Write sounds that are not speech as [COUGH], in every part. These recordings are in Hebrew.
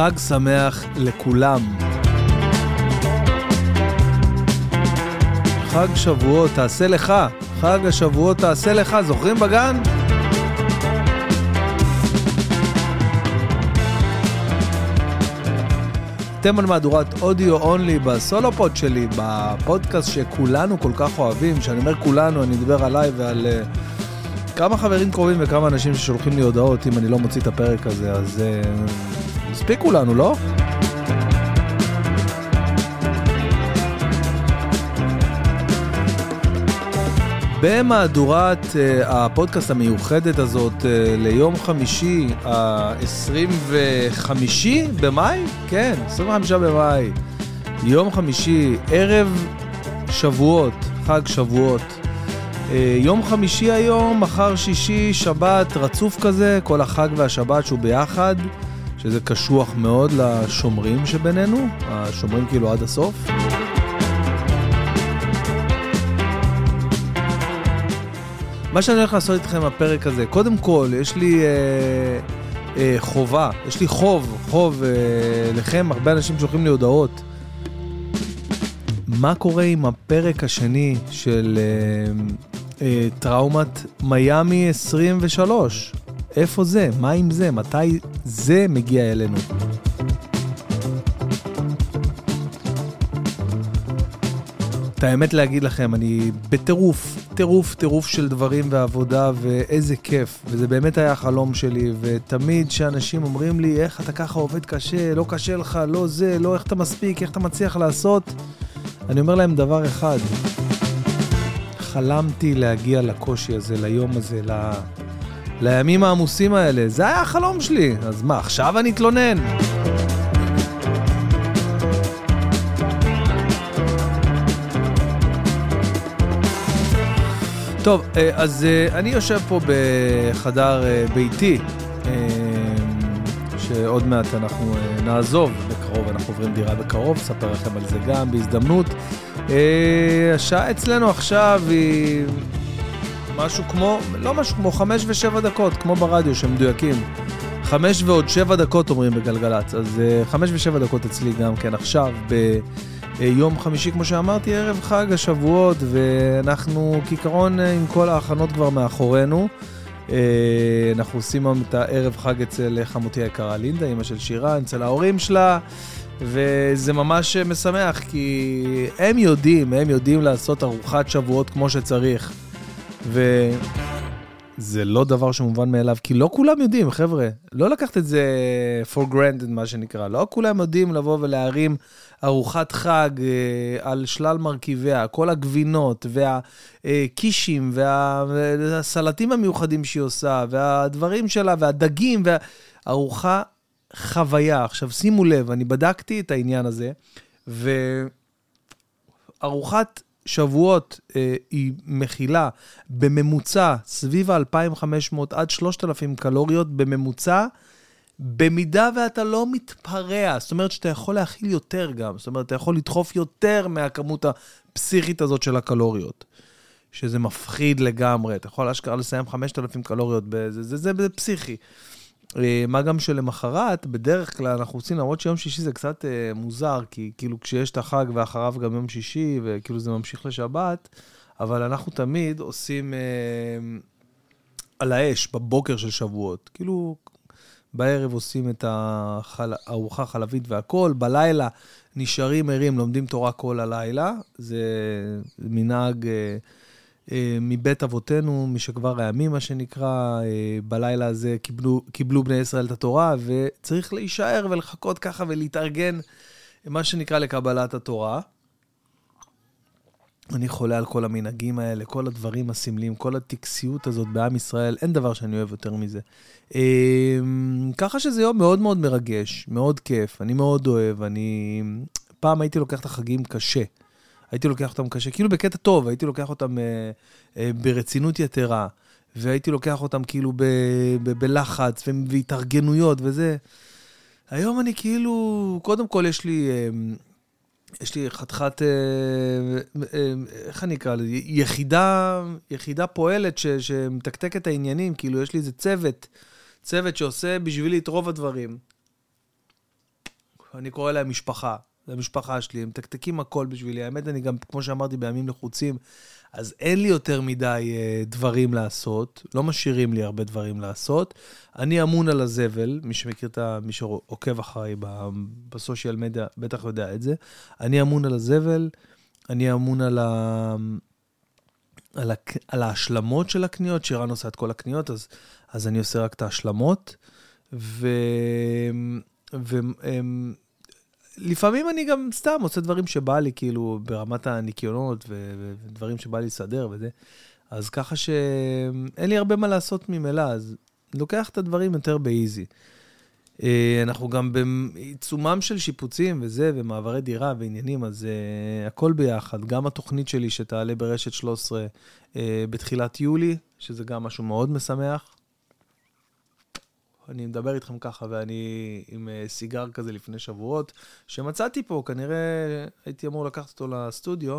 חג שמח לכולם. חג שבועות תעשה לך, חג השבועות תעשה לך, זוכרים בגן? אתם על מהדורת אודיו אונלי בסולופוד שלי, בפודקאסט שכולנו כל כך אוהבים, כשאני אומר כולנו, אני מדבר עליי ועל uh, כמה חברים קרובים וכמה אנשים ששולחים לי הודעות אם אני לא מוציא את הפרק הזה, אז uh, הספיקו לנו, לא? במהדורת uh, הפודקאסט המיוחדת הזאת uh, ליום חמישי, ה-25 במאי? כן, 25 במאי. יום חמישי, ערב שבועות, חג שבועות. Uh, יום חמישי היום, מחר שישי, שבת, רצוף כזה, כל החג והשבת שהוא ביחד, שזה קשוח מאוד לשומרים שבינינו, השומרים כאילו עד הסוף. מה שאני הולך לעשות איתכם בפרק הזה, קודם כל, יש לי אה, אה, חובה, יש לי חוב, חוב אה, לכם, הרבה אנשים שולחים לי הודעות. מה קורה עם הפרק השני של אה, אה, טראומת מיאמי 23? איפה זה? מה עם זה? מתי זה מגיע אלינו? את האמת להגיד לכם, אני בטירוף, טירוף, טירוף של דברים ועבודה, ואיזה כיף. וזה באמת היה החלום שלי, ותמיד שאנשים אומרים לי, איך אתה ככה עובד קשה, לא קשה לך, לא זה, לא איך אתה מספיק, איך אתה מצליח לעשות, אני אומר להם דבר אחד, חלמתי להגיע לקושי הזה, ליום הזה. לימים העמוסים האלה. זה היה החלום שלי. אז מה, עכשיו אני אתלונן? טוב, אז אני יושב פה בחדר ביתי, שעוד מעט אנחנו נעזוב בקרוב, אנחנו עוברים דירה בקרוב, אספר לכם על זה גם בהזדמנות. השעה אצלנו עכשיו היא משהו כמו, לא משהו כמו חמש ושבע דקות, כמו ברדיו שהם מדויקים. חמש ועוד שבע דקות אומרים בגלגלצ, אז חמש ושבע דקות אצלי גם כן עכשיו ב... יום חמישי, כמו שאמרתי, ערב חג השבועות, ואנחנו כעיקרון עם כל ההכנות כבר מאחורינו. אנחנו עושים היום את הערב חג אצל חמותי היקרה לינדה, אמא של שירה, אצל ההורים שלה, וזה ממש משמח, כי הם יודעים, הם יודעים לעשות ארוחת שבועות כמו שצריך. וזה לא דבר שמובן מאליו, כי לא כולם יודעים, חבר'ה. לא לקחת את זה for granted, מה שנקרא. לא כולם יודעים לבוא ולהרים ארוחת חג אה, על שלל מרכיביה, כל הגבינות והקישים והסלטים המיוחדים שהיא עושה, והדברים שלה, והדגים, והארוחה חוויה. עכשיו, שימו לב, אני בדקתי את העניין הזה, וארוחת שבועות אה, היא מכילה בממוצע סביב ה-2,500 עד 3,000 קלוריות בממוצע, במידה ואתה לא מתפרע, זאת אומרת שאתה יכול להכיל יותר גם, זאת אומרת, אתה יכול לדחוף יותר מהכמות הפסיכית הזאת של הקלוריות, שזה מפחיד לגמרי, אתה יכול אשכרה לסיים 5,000 קלוריות, בזה, זה, זה, זה פסיכי. מה גם שלמחרת, בדרך כלל אנחנו עושים, למרות שיום שישי זה קצת אה, מוזר, כי כאילו כשיש את החג ואחריו גם יום שישי, וכאילו זה ממשיך לשבת, אבל אנחנו תמיד עושים אה, על האש בבוקר של שבועות. כאילו, בערב עושים את הארוחה החלבית והכול, בלילה נשארים ערים, לומדים תורה כל הלילה. זה מנהג אה, אה, מבית אבותינו, משכבר הימים, מה שנקרא. אה, בלילה הזה קיבלו, קיבלו בני ישראל את התורה, וצריך להישאר ולחכות ככה ולהתארגן, מה שנקרא, לקבלת התורה. אני חולה על כל המנהגים האלה, כל הדברים הסמליים, כל הטקסיות הזאת בעם ישראל, אין דבר שאני אוהב יותר מזה. ככה שזה יום מאוד מאוד מרגש, מאוד כיף, אני מאוד אוהב, אני... פעם הייתי לוקח את החגים קשה. הייתי לוקח אותם קשה, כאילו בקטע טוב, הייתי לוקח אותם אה, אה, ברצינות יתרה, והייתי לוקח אותם כאילו ב, ב, בלחץ והתארגנויות וזה. היום אני כאילו, קודם כל יש לי... אה, יש לי חתיכת, איך אני אקרא לזה, יחידה, יחידה פועלת ש, שמתקתק את העניינים, כאילו יש לי איזה צוות, צוות שעושה בשבילי את רוב הדברים. אני קורא להם משפחה. זה המשפחה שלי, הם מתקתקים הכל בשבילי. האמת, אני גם, כמו שאמרתי, בימים לחוצים, אז אין לי יותר מדי אה, דברים לעשות, לא משאירים לי הרבה דברים לעשות. אני אמון על הזבל, מי שמכיר את ה... מי שעוקב אחריי בסושיאל מדיה, בטח יודע את זה. אני אמון על הזבל, אני אמון על ה... על, ה... על ההשלמות של הקניות, שירן עושה את כל הקניות, אז, אז אני עושה רק את ההשלמות. ו... ו... לפעמים אני גם סתם עושה דברים שבא לי, כאילו, ברמת הניקיונות ודברים שבא לי לסדר וזה. אז ככה שאין לי הרבה מה לעשות ממילא, אז לוקח את הדברים יותר באיזי. אה, אנחנו גם בעיצומם של שיפוצים וזה, ומעברי דירה ועניינים, אז uh, הכל ביחד. גם התוכנית שלי שתעלה ברשת 13 uh, אה, בתחילת יולי, שזה גם משהו מאוד משמח. אני מדבר איתכם ככה, ואני עם אה, סיגר כזה לפני שבועות, שמצאתי פה, כנראה הייתי אמור לקחת אותו לסטודיו,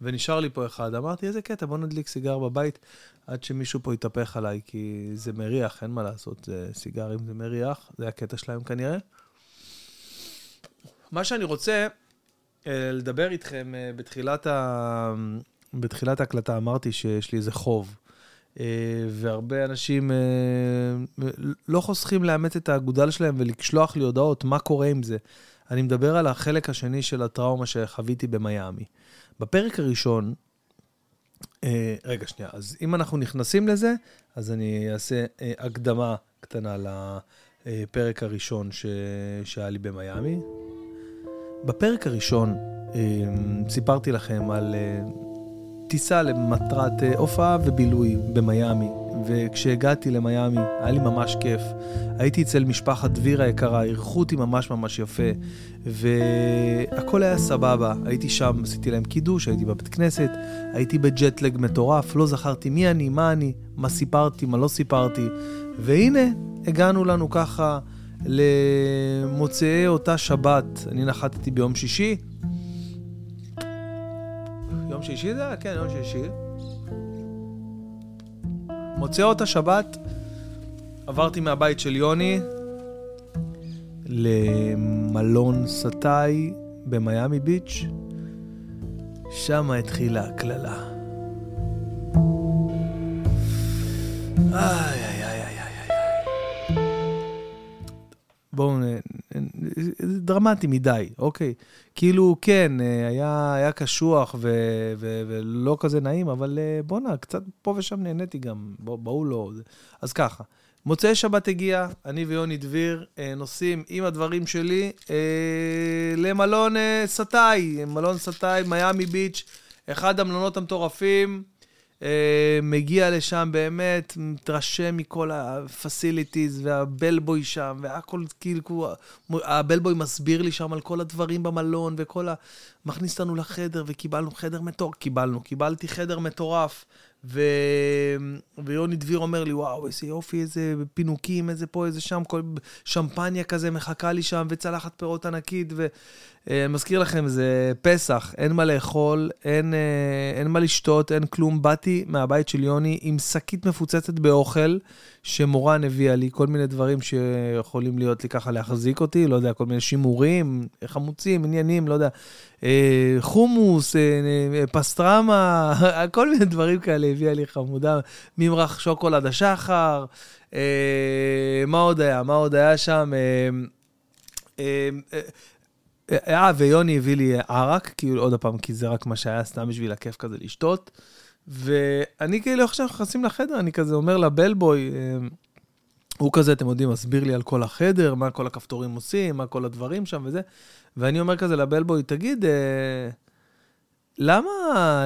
ונשאר לי פה אחד. אמרתי, איזה קטע, בוא נדליק סיגר בבית, עד שמישהו פה יתהפך עליי, כי זה מריח, אין מה לעשות, זה סיגרים זה מריח, זה הקטע שלהם כנראה. מה שאני רוצה אה, לדבר איתכם, אה, בתחילת, ה... בתחילת ההקלטה אמרתי שיש לי איזה חוב. אה, והרבה אנשים אה, לא חוסכים לאמץ את האגודל שלהם ולשלוח לי הודעות מה קורה עם זה. אני מדבר על החלק השני של הטראומה שחוויתי במיאמי. בפרק הראשון, אה, רגע, שנייה, אז אם אנחנו נכנסים לזה, אז אני אעשה הקדמה קטנה לפרק הראשון ש... שהיה לי במיאמי. בפרק הראשון סיפרתי לכם על טיסה למטרת אה, הופעה ובילוי במיאמי. וכשהגעתי למיאמי, היה לי ממש כיף. הייתי אצל משפחת דביר היקרה, אירחו אותי ממש ממש יפה, והכל היה סבבה. הייתי שם, עשיתי להם קידוש, הייתי בבית כנסת, הייתי בג'טלג מטורף, לא זכרתי מי אני, מה אני, מה סיפרתי, מה לא סיפרתי. והנה, הגענו לנו ככה למוצאי אותה שבת. אני נחתתי ביום שישי, יום שישי זה היה? כן, יום שישי. מוצא אותה שבת, עברתי מהבית של יוני למלון סטאי במיאמי ביץ', שם התחילה הקללה. איי, איי. בואו, זה דרמטי מדי, אוקיי. כאילו, כן, אה, היה, היה קשוח ו, ו, ולא כזה נעים, אבל אה, בואנה, קצת פה ושם נהניתי גם, בואו לא. אז ככה, מוצאי שבת הגיע, אני ויוני דביר אה, נוסעים עם הדברים שלי למלון סטאי, מלון סטאי, מיאמי ביץ', אחד המלונות המטורפים. אה, מגיע לשם באמת, מתרשם מכל ה facilities והבלבוי שם, והכל כאילו, הבלבוי מסביר לי שם על כל הדברים במלון וכל ה... מכניס אותנו לחדר וקיבלנו חדר מטורף, קיבלנו, קיבלתי חדר מטורף. ו... ויוני דביר אומר לי, וואו, איזה יופי, איזה פינוקים, איזה פה, איזה שם, כל שמפניה כזה מחכה לי שם, וצלחת פירות ענקית, ו... אני אה, מזכיר לכם, זה פסח, אין מה לאכול, אין, אה, אין מה לשתות, אין כלום. באתי מהבית של יוני עם שקית מפוצצת באוכל, שמורן הביאה לי, כל מיני דברים שיכולים להיות לי ככה להחזיק אותי, לא יודע, כל מיני שימורים, חמוצים, עניינים, לא יודע, אה, חומוס, פסטרמה, [LAUGHS] כל מיני דברים כאלה הביאה לי חמודה, ממרח שוקולד השחר, מה עוד היה? מה עוד היה שם? אה, ויוני הביא לי ערק, כאילו עוד פעם, כי זה רק מה שהיה סתם בשביל הכיף כזה לשתות. ואני כאילו עכשיו נכנסים לחדר, אני כזה אומר לבלבוי, אה, הוא כזה, אתם יודעים, מסביר לי על כל החדר, מה כל הכפתורים עושים, מה כל הדברים שם וזה. ואני אומר כזה לבלבוי, תגיד, אה, למה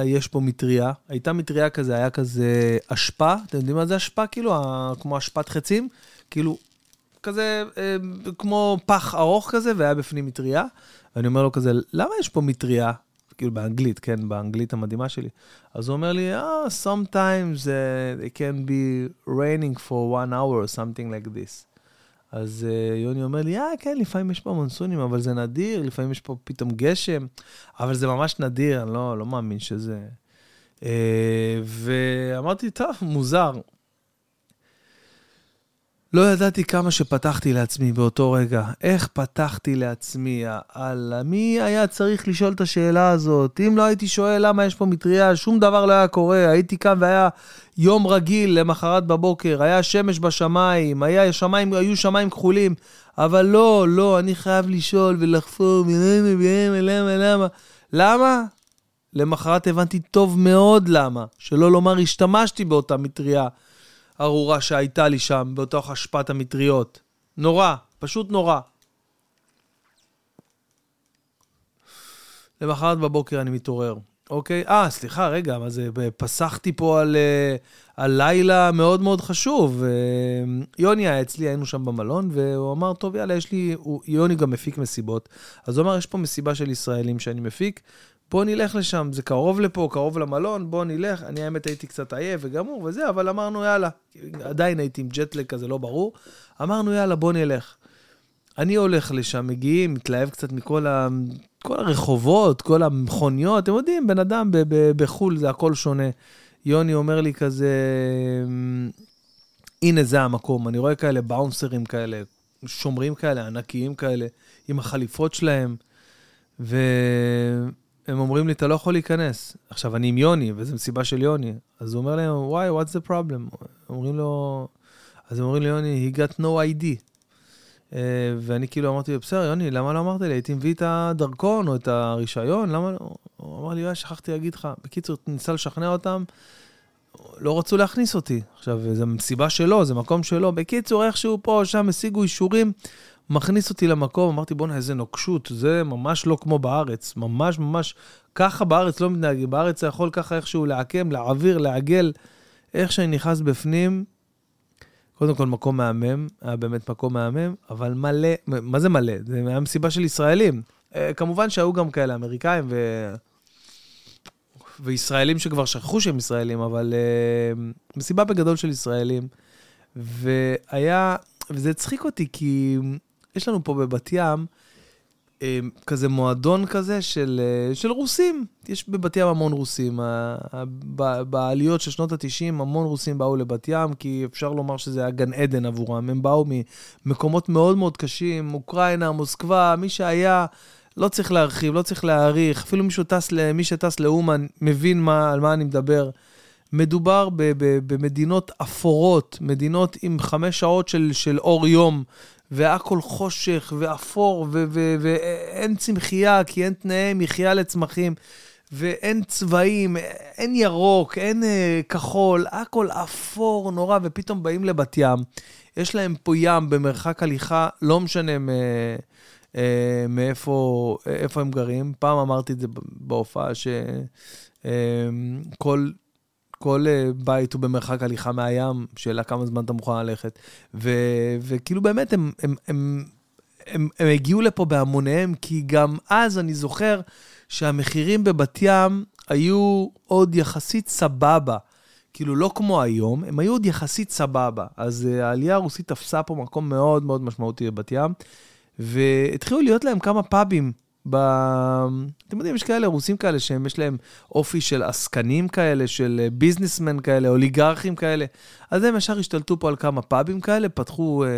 יש פה מטריה? הייתה מטריה כזה, היה כזה אשפה, אתם יודעים מה זה אשפה? כאילו, כמו אשפת חצים? כאילו, כזה, אה, כמו פח ארוך כזה, והיה בפנים מטריה. ואני אומר לו כזה, למה יש פה מטריה? כאילו באנגלית, כן, באנגלית המדהימה שלי. אז הוא אומר לי, oh, sometimes uh, it can be raining for one hour or something like this. אז uh, יוני אומר לי, אה, כן, לפעמים יש פה מונסונים, אבל זה נדיר, לפעמים יש פה פתאום גשם, אבל זה ממש נדיר, אני לא, לא מאמין שזה... Uh, ואמרתי, טוב, מוזר. לא ידעתי כמה שפתחתי לעצמי באותו רגע. איך פתחתי לעצמי, יאללה, מי היה צריך לשאול את השאלה הזאת? אם לא הייתי שואל למה יש פה מטריה, שום דבר לא היה קורה. הייתי קם והיה יום רגיל למחרת בבוקר, היה שמש בשמיים, היה שמיים, היו שמיים כחולים, אבל לא, לא, אני חייב לשאול ולחפור, למה, למה, למה, למה? למה? למחרת הבנתי טוב מאוד למה, שלא לומר השתמשתי באותה מטריה. ארורה שהייתה לי שם, בתוך אשפת המטריות. נורא, פשוט נורא. למחרת בבוקר אני מתעורר. אוקיי? אה, סליחה, רגע, מה זה, פסחתי פה על, אה, על לילה מאוד מאוד חשוב. אה, יוני היה אצלי, היינו שם במלון, והוא אמר, טוב, יאללה, יש לי... הוא, יוני גם מפיק מסיבות. אז הוא אמר, יש פה מסיבה של ישראלים שאני מפיק, בוא נלך לשם, זה קרוב לפה, קרוב למלון, בוא נלך. אני האמת הייתי קצת עייף וגמור וזה, אבל אמרנו יאללה, עדיין הייתי עם ג'טלג כזה לא ברור. אמרנו יאללה, בוא נלך. אני הולך לשם, מגיעים, מתלהב קצת מכל ה... כל הרחובות, כל המכוניות, אתם יודעים, בן אדם ב- ב- בחו"ל זה הכל שונה. יוני אומר לי כזה, הנה זה המקום, אני רואה כאלה באונסרים כאלה, שומרים כאלה, ענקיים כאלה, עם החליפות שלהם, ו... הם אומרים לי, אתה לא יכול להיכנס. עכשיו, אני עם יוני, וזו מסיבה של יוני. אז הוא אומר להם, וואי, what's the problem? אומרים לו, אז הם אומרים לי, יוני, he got no ID. Uh, ואני כאילו אמרתי, בסדר, יוני, למה לא אמרת לי? הייתי מביא את הדרכון או את הרישיון, למה לא? הוא אמר לי, שכחתי להגיד לך. בקיצור, ניסה לשכנע אותם, לא רצו להכניס אותי. עכשיו, זו מסיבה שלו, זה מקום שלו. בקיצור, איכשהו פה שם השיגו אישורים. מכניס אותי למקום, אמרתי, בואנה, איזה נוקשות, זה ממש לא כמו בארץ, ממש ממש, ככה בארץ לא מתנהגים, בארץ אתה יכול ככה איכשהו לעקם, להעביר, לעגל. איך שאני נכנס בפנים, קודם כל מקום מהמם, היה באמת מקום מהמם, אבל מלא, מה זה מלא? זה היה מסיבה של ישראלים. אה, כמובן שהיו גם כאלה אמריקאים ו... וישראלים שכבר שכחו שהם ישראלים, אבל uh, מסיבה בגדול של ישראלים. והיה, וזה הצחיק אותי, כי יש לנו פה בבת ים אה, כזה מועדון כזה של, אה, של רוסים. יש בבת ים המון רוסים. בעליות של שנות ה-90 המון רוסים באו לבת ים, כי אפשר לומר שזה היה גן עדן עבורם. הם באו ממקומות מאוד מאוד קשים, אוקראינה, מוסקבה, מי שהיה... לא צריך להרחיב, לא צריך להעריך, אפילו מישהו טס, מי שטס לאומן מבין מה, על מה אני מדבר. מדובר ב, ב, במדינות אפורות, מדינות עם חמש שעות של, של אור יום, והכל חושך ואפור, ואין צמחייה, כי אין תנאי מחיה לצמחים, ואין צבעים, אין ירוק, אין uh, כחול, הכל אפור נורא, ופתאום באים לבת ים. יש להם פה ים במרחק הליכה, לא משנה מ... uh, מאיפה הם גרים. פעם אמרתי את זה בהופעה, שכל uh, כל uh, בית הוא במרחק הליכה מהים, שאלה כמה זמן אתה מוכן ללכת. ו- וכאילו באמת, הם, הם, הם, הם, הם הגיעו לפה בהמוניהם, כי גם אז אני זוכר שהמחירים בבת ים היו עוד יחסית סבבה. כאילו, לא כמו היום, הם היו עוד יחסית סבבה. אז uh, העלייה הרוסית תפסה פה מקום מאוד מאוד משמעותי בבת ים, והתחילו להיות להם כמה פאבים ב... אתם יודעים, יש כאלה רוסים כאלה שהם, יש להם אופי של עסקנים כאלה, של ביזנסמן כאלה, אוליגרכים כאלה. אז הם ישר השתלטו פה על כמה פאבים כאלה, פתחו, אה,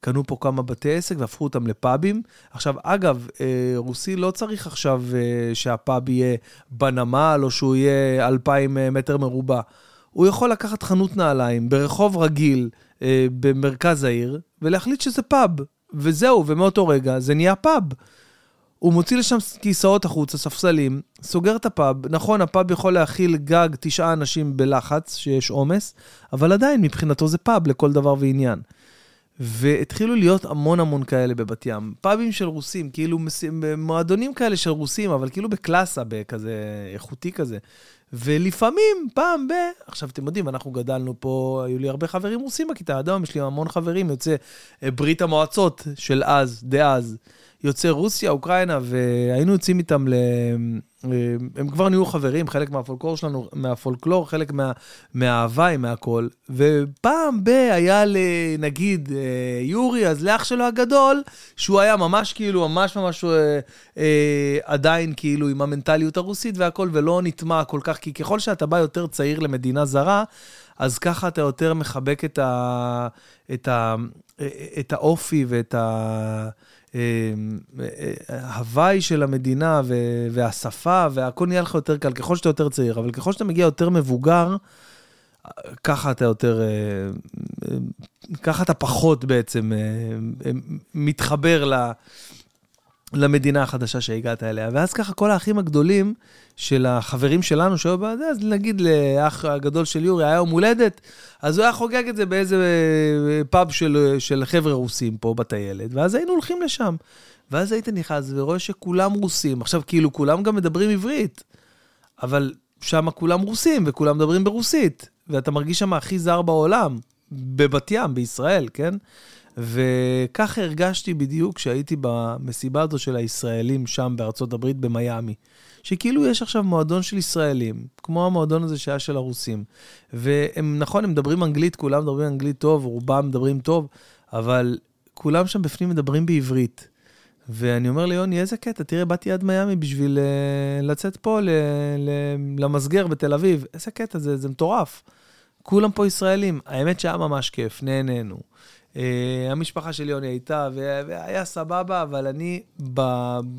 קנו פה כמה בתי עסק והפכו אותם לפאבים. עכשיו, אגב, אה, רוסי לא צריך עכשיו אה, שהפאב יהיה בנמל, או שהוא יהיה 2,000 מטר מרובע. הוא יכול לקחת חנות נעליים ברחוב רגיל במרכז העיר, ולהחליט שזה פאב. וזהו, ומאותו רגע זה נהיה פאב. הוא מוציא לשם כיסאות החוצה, ספסלים, סוגר את הפאב. נכון, הפאב יכול להכיל גג תשעה אנשים בלחץ, שיש עומס, אבל עדיין מבחינתו זה פאב לכל דבר ועניין. והתחילו להיות המון המון כאלה בבת ים. פאבים של רוסים, כאילו מועדונים כאלה של רוסים, אבל כאילו בקלאסה, בכזה איכותי כזה. ולפעמים, פעם ב... עכשיו, אתם יודעים, אנחנו גדלנו פה, היו לי הרבה חברים רוסים בכיתה, אדם, יש לי המון חברים, יוצא אה, ברית המועצות של אז, דאז. יוצאי רוסיה, אוקראינה, והיינו יוצאים איתם ל... הם כבר נהיו חברים, חלק מהפולקלור שלנו, מהפולקלור, חלק מה, מההוואי, מהכל. ופעם ב... היה לנגיד אה, יורי, אז לאח שלו הגדול, שהוא היה ממש כאילו, ממש ממש אה, אה, עדיין כאילו עם המנטליות הרוסית והכל, ולא נטמע כל כך, כי ככל שאתה בא יותר צעיר למדינה זרה, אז ככה אתה יותר מחבק את, ה, את, ה, את האופי ואת ה... ההוואי של המדינה והשפה, והכל נהיה לך יותר קל ככל שאתה יותר צעיר, אבל ככל שאתה מגיע יותר מבוגר, ככה אתה יותר, אה, אה, ככה אתה פחות בעצם אה, מתחבר למדינה החדשה שהגעת אליה. ואז ככה כל האחים הגדולים של החברים שלנו שהיו בזה, אז נגיד לאח הגדול של יורי היה יום הולדת, אז הוא היה חוגג את זה באיזה פאב של, של חבר'ה רוסים פה בטיילת, ואז היינו הולכים לשם. ואז היית נכנס ורואה שכולם רוסים. עכשיו, כאילו, כולם גם מדברים עברית, אבל שם כולם רוסים וכולם מדברים ברוסית. ואתה מרגיש שם הכי זר בעולם, בבת ים, בישראל, כן? וככה הרגשתי בדיוק כשהייתי במסיבה הזו של הישראלים שם בארצות הברית, במיאמי. שכאילו יש עכשיו מועדון של ישראלים, כמו המועדון הזה שהיה של הרוסים. והם, נכון, הם מדברים אנגלית, כולם מדברים אנגלית טוב, רובם מדברים טוב, אבל כולם שם בפנים מדברים בעברית. ואני אומר ליוני, איזה קטע, תראה, באתי עד מיאמי בשביל uh, לצאת פה ל, ל, למסגר בתל אביב. איזה קטע, זה, זה מטורף. כולם פה ישראלים. האמת שהיה ממש כיף, נהנינו. Uh, המשפחה של יוני הייתה, והיה סבבה, אבל אני ב,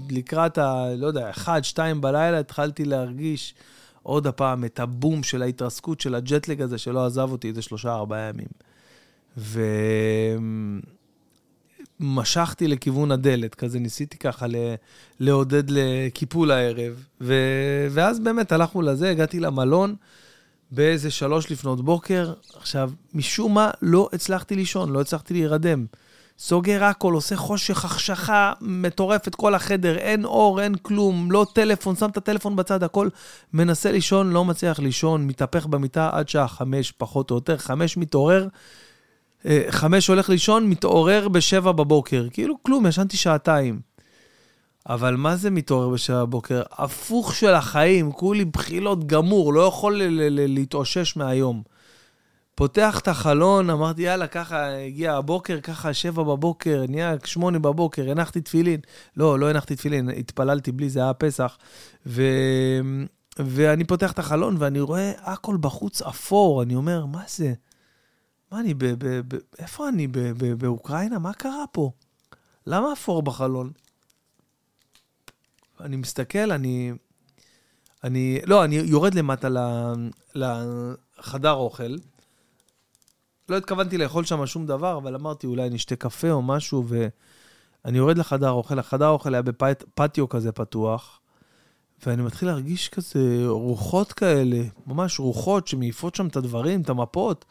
לקראת ה... לא יודע, 1, 2 בלילה התחלתי להרגיש עוד הפעם את הבום של ההתרסקות של הג'טלג הזה, שלא עזב אותי איזה שלושה, ארבעה ימים. ו... משכתי לכיוון הדלת, כזה ניסיתי ככה ל, לעודד לקיפול הערב, ו, ואז באמת הלכנו לזה, הגעתי למלון באיזה שלוש לפנות בוקר. עכשיו, משום מה לא הצלחתי לישון, לא הצלחתי להירדם. סוגר הכל, עושה חושך, החשכה מטורפת, כל החדר, אין אור, אין כלום, לא טלפון, שם את הטלפון בצד, הכל. מנסה לישון, לא מצליח לישון, מתהפך במיטה עד שעה חמש, פחות או יותר, חמש מתעורר. אה, חמש הולך לישון, מתעורר בשבע בבוקר. כאילו כלום, ישנתי שעתיים. אבל מה זה מתעורר בשבע בבוקר? הפוך של החיים, כולי בחילות גמור, לא יכול להתאושש מהיום. פותח את החלון, אמרתי, יאללה, ככה הגיע הבוקר, ככה שבע בבוקר, נהיה שמונה בבוקר, הנחתי תפילין. לא, לא הנחתי תפילין, התפללתי בלי, זה היה פסח. ו... ואני פותח את החלון ואני רואה הכל בחוץ אפור, אני אומר, מה זה? מה, אני ב... ב, ב איפה אני? ב, ב, באוקראינה? מה קרה פה? למה אפור בחלון? אני מסתכל, אני... אני... לא, אני יורד למטה לחדר אוכל. לא התכוונתי לאכול שם שום דבר, אבל אמרתי, אולי נשתה קפה או משהו, ואני יורד לחדר אוכל. החדר אוכל היה בפטיו כזה פתוח, ואני מתחיל להרגיש כזה רוחות כאלה, ממש רוחות שמעיפות שם את הדברים, את המפות.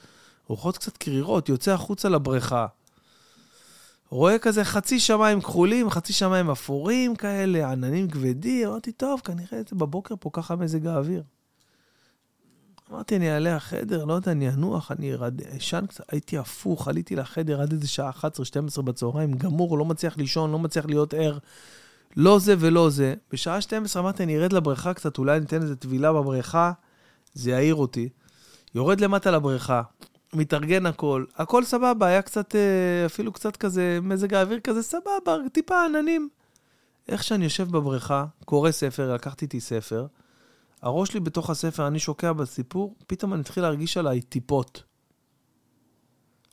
רוחות קצת קרירות, יוצא החוצה לבריכה. רואה כזה חצי שמיים כחולים, חצי שמיים אפורים כאלה, עננים כבדים, אמרתי, טוב, כנראה זה בבוקר פה ככה מזג האוויר. אמרתי, אני אעלה לחדר, לא יודע, אני אנוח, אני אשן קצת, הייתי הפוך, עליתי לחדר עד איזה שעה 11-12 בצהריים, גמור, לא מצליח לישון, לא מצליח להיות ער, לא זה ולא זה. בשעה 12 אמרתי, אני ארד לבריכה קצת, אולי ניתן איזה טבילה בבריכה, זה יעיר אותי. יורד למטה לבריכה, מתארגן הכל, הכל סבבה, היה קצת, אה, אפילו קצת כזה, מזג האוויר כזה סבבה, טיפה עננים. איך שאני יושב בבריכה, קורא ספר, לקחתי איתי ספר, הראש שלי בתוך הספר, אני שוקע בסיפור, פתאום אני מתחיל להרגיש עליי טיפות.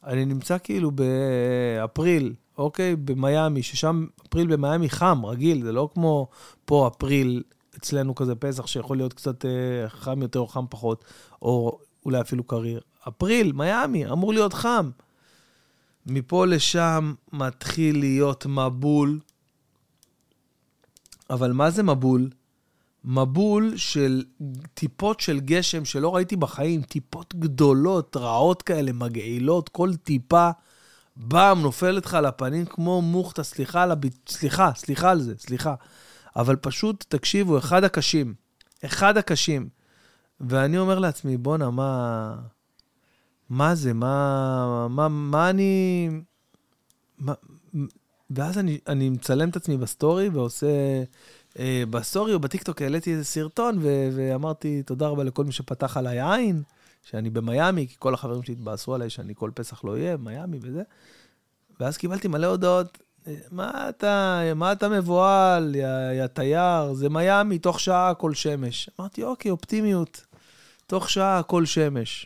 אני נמצא כאילו באפריל, אוקיי? במיאמי, ששם אפריל במיאמי חם, רגיל, זה לא כמו פה אפריל אצלנו כזה פסח, שיכול להיות קצת אה, חם יותר או חם פחות, או אולי אפילו קריר. אפריל, מיאמי, אמור להיות חם. מפה לשם מתחיל להיות מבול. אבל מה זה מבול? מבול של טיפות של גשם שלא ראיתי בחיים, טיפות גדולות, רעות כאלה, מגעילות, כל טיפה, באם, נופלת לך על הפנים כמו מוכתה, סליחה על הב... סליחה, סליחה על זה, סליחה. אבל פשוט, תקשיבו, אחד הקשים. אחד הקשים. ואני אומר לעצמי, בואנה, מה... מה זה? מה, מה, מה אני... מה, ואז אני, אני מצלם את עצמי בסטורי ועושה... אה, בסטורי או בטיקטוק העליתי איזה סרטון ו- ואמרתי תודה רבה לכל מי שפתח עליי עין, שאני במיאמי, כי כל החברים שלי התבאסו עליי שאני כל פסח לא אהיה במיאמי וזה. ואז קיבלתי מלא הודעות, אה, מה אתה, מה אתה מבוהל, יא, תייר, זה מיאמי, תוך שעה הכל שמש. אמרתי, אוקיי, אופטימיות, תוך שעה הכל שמש.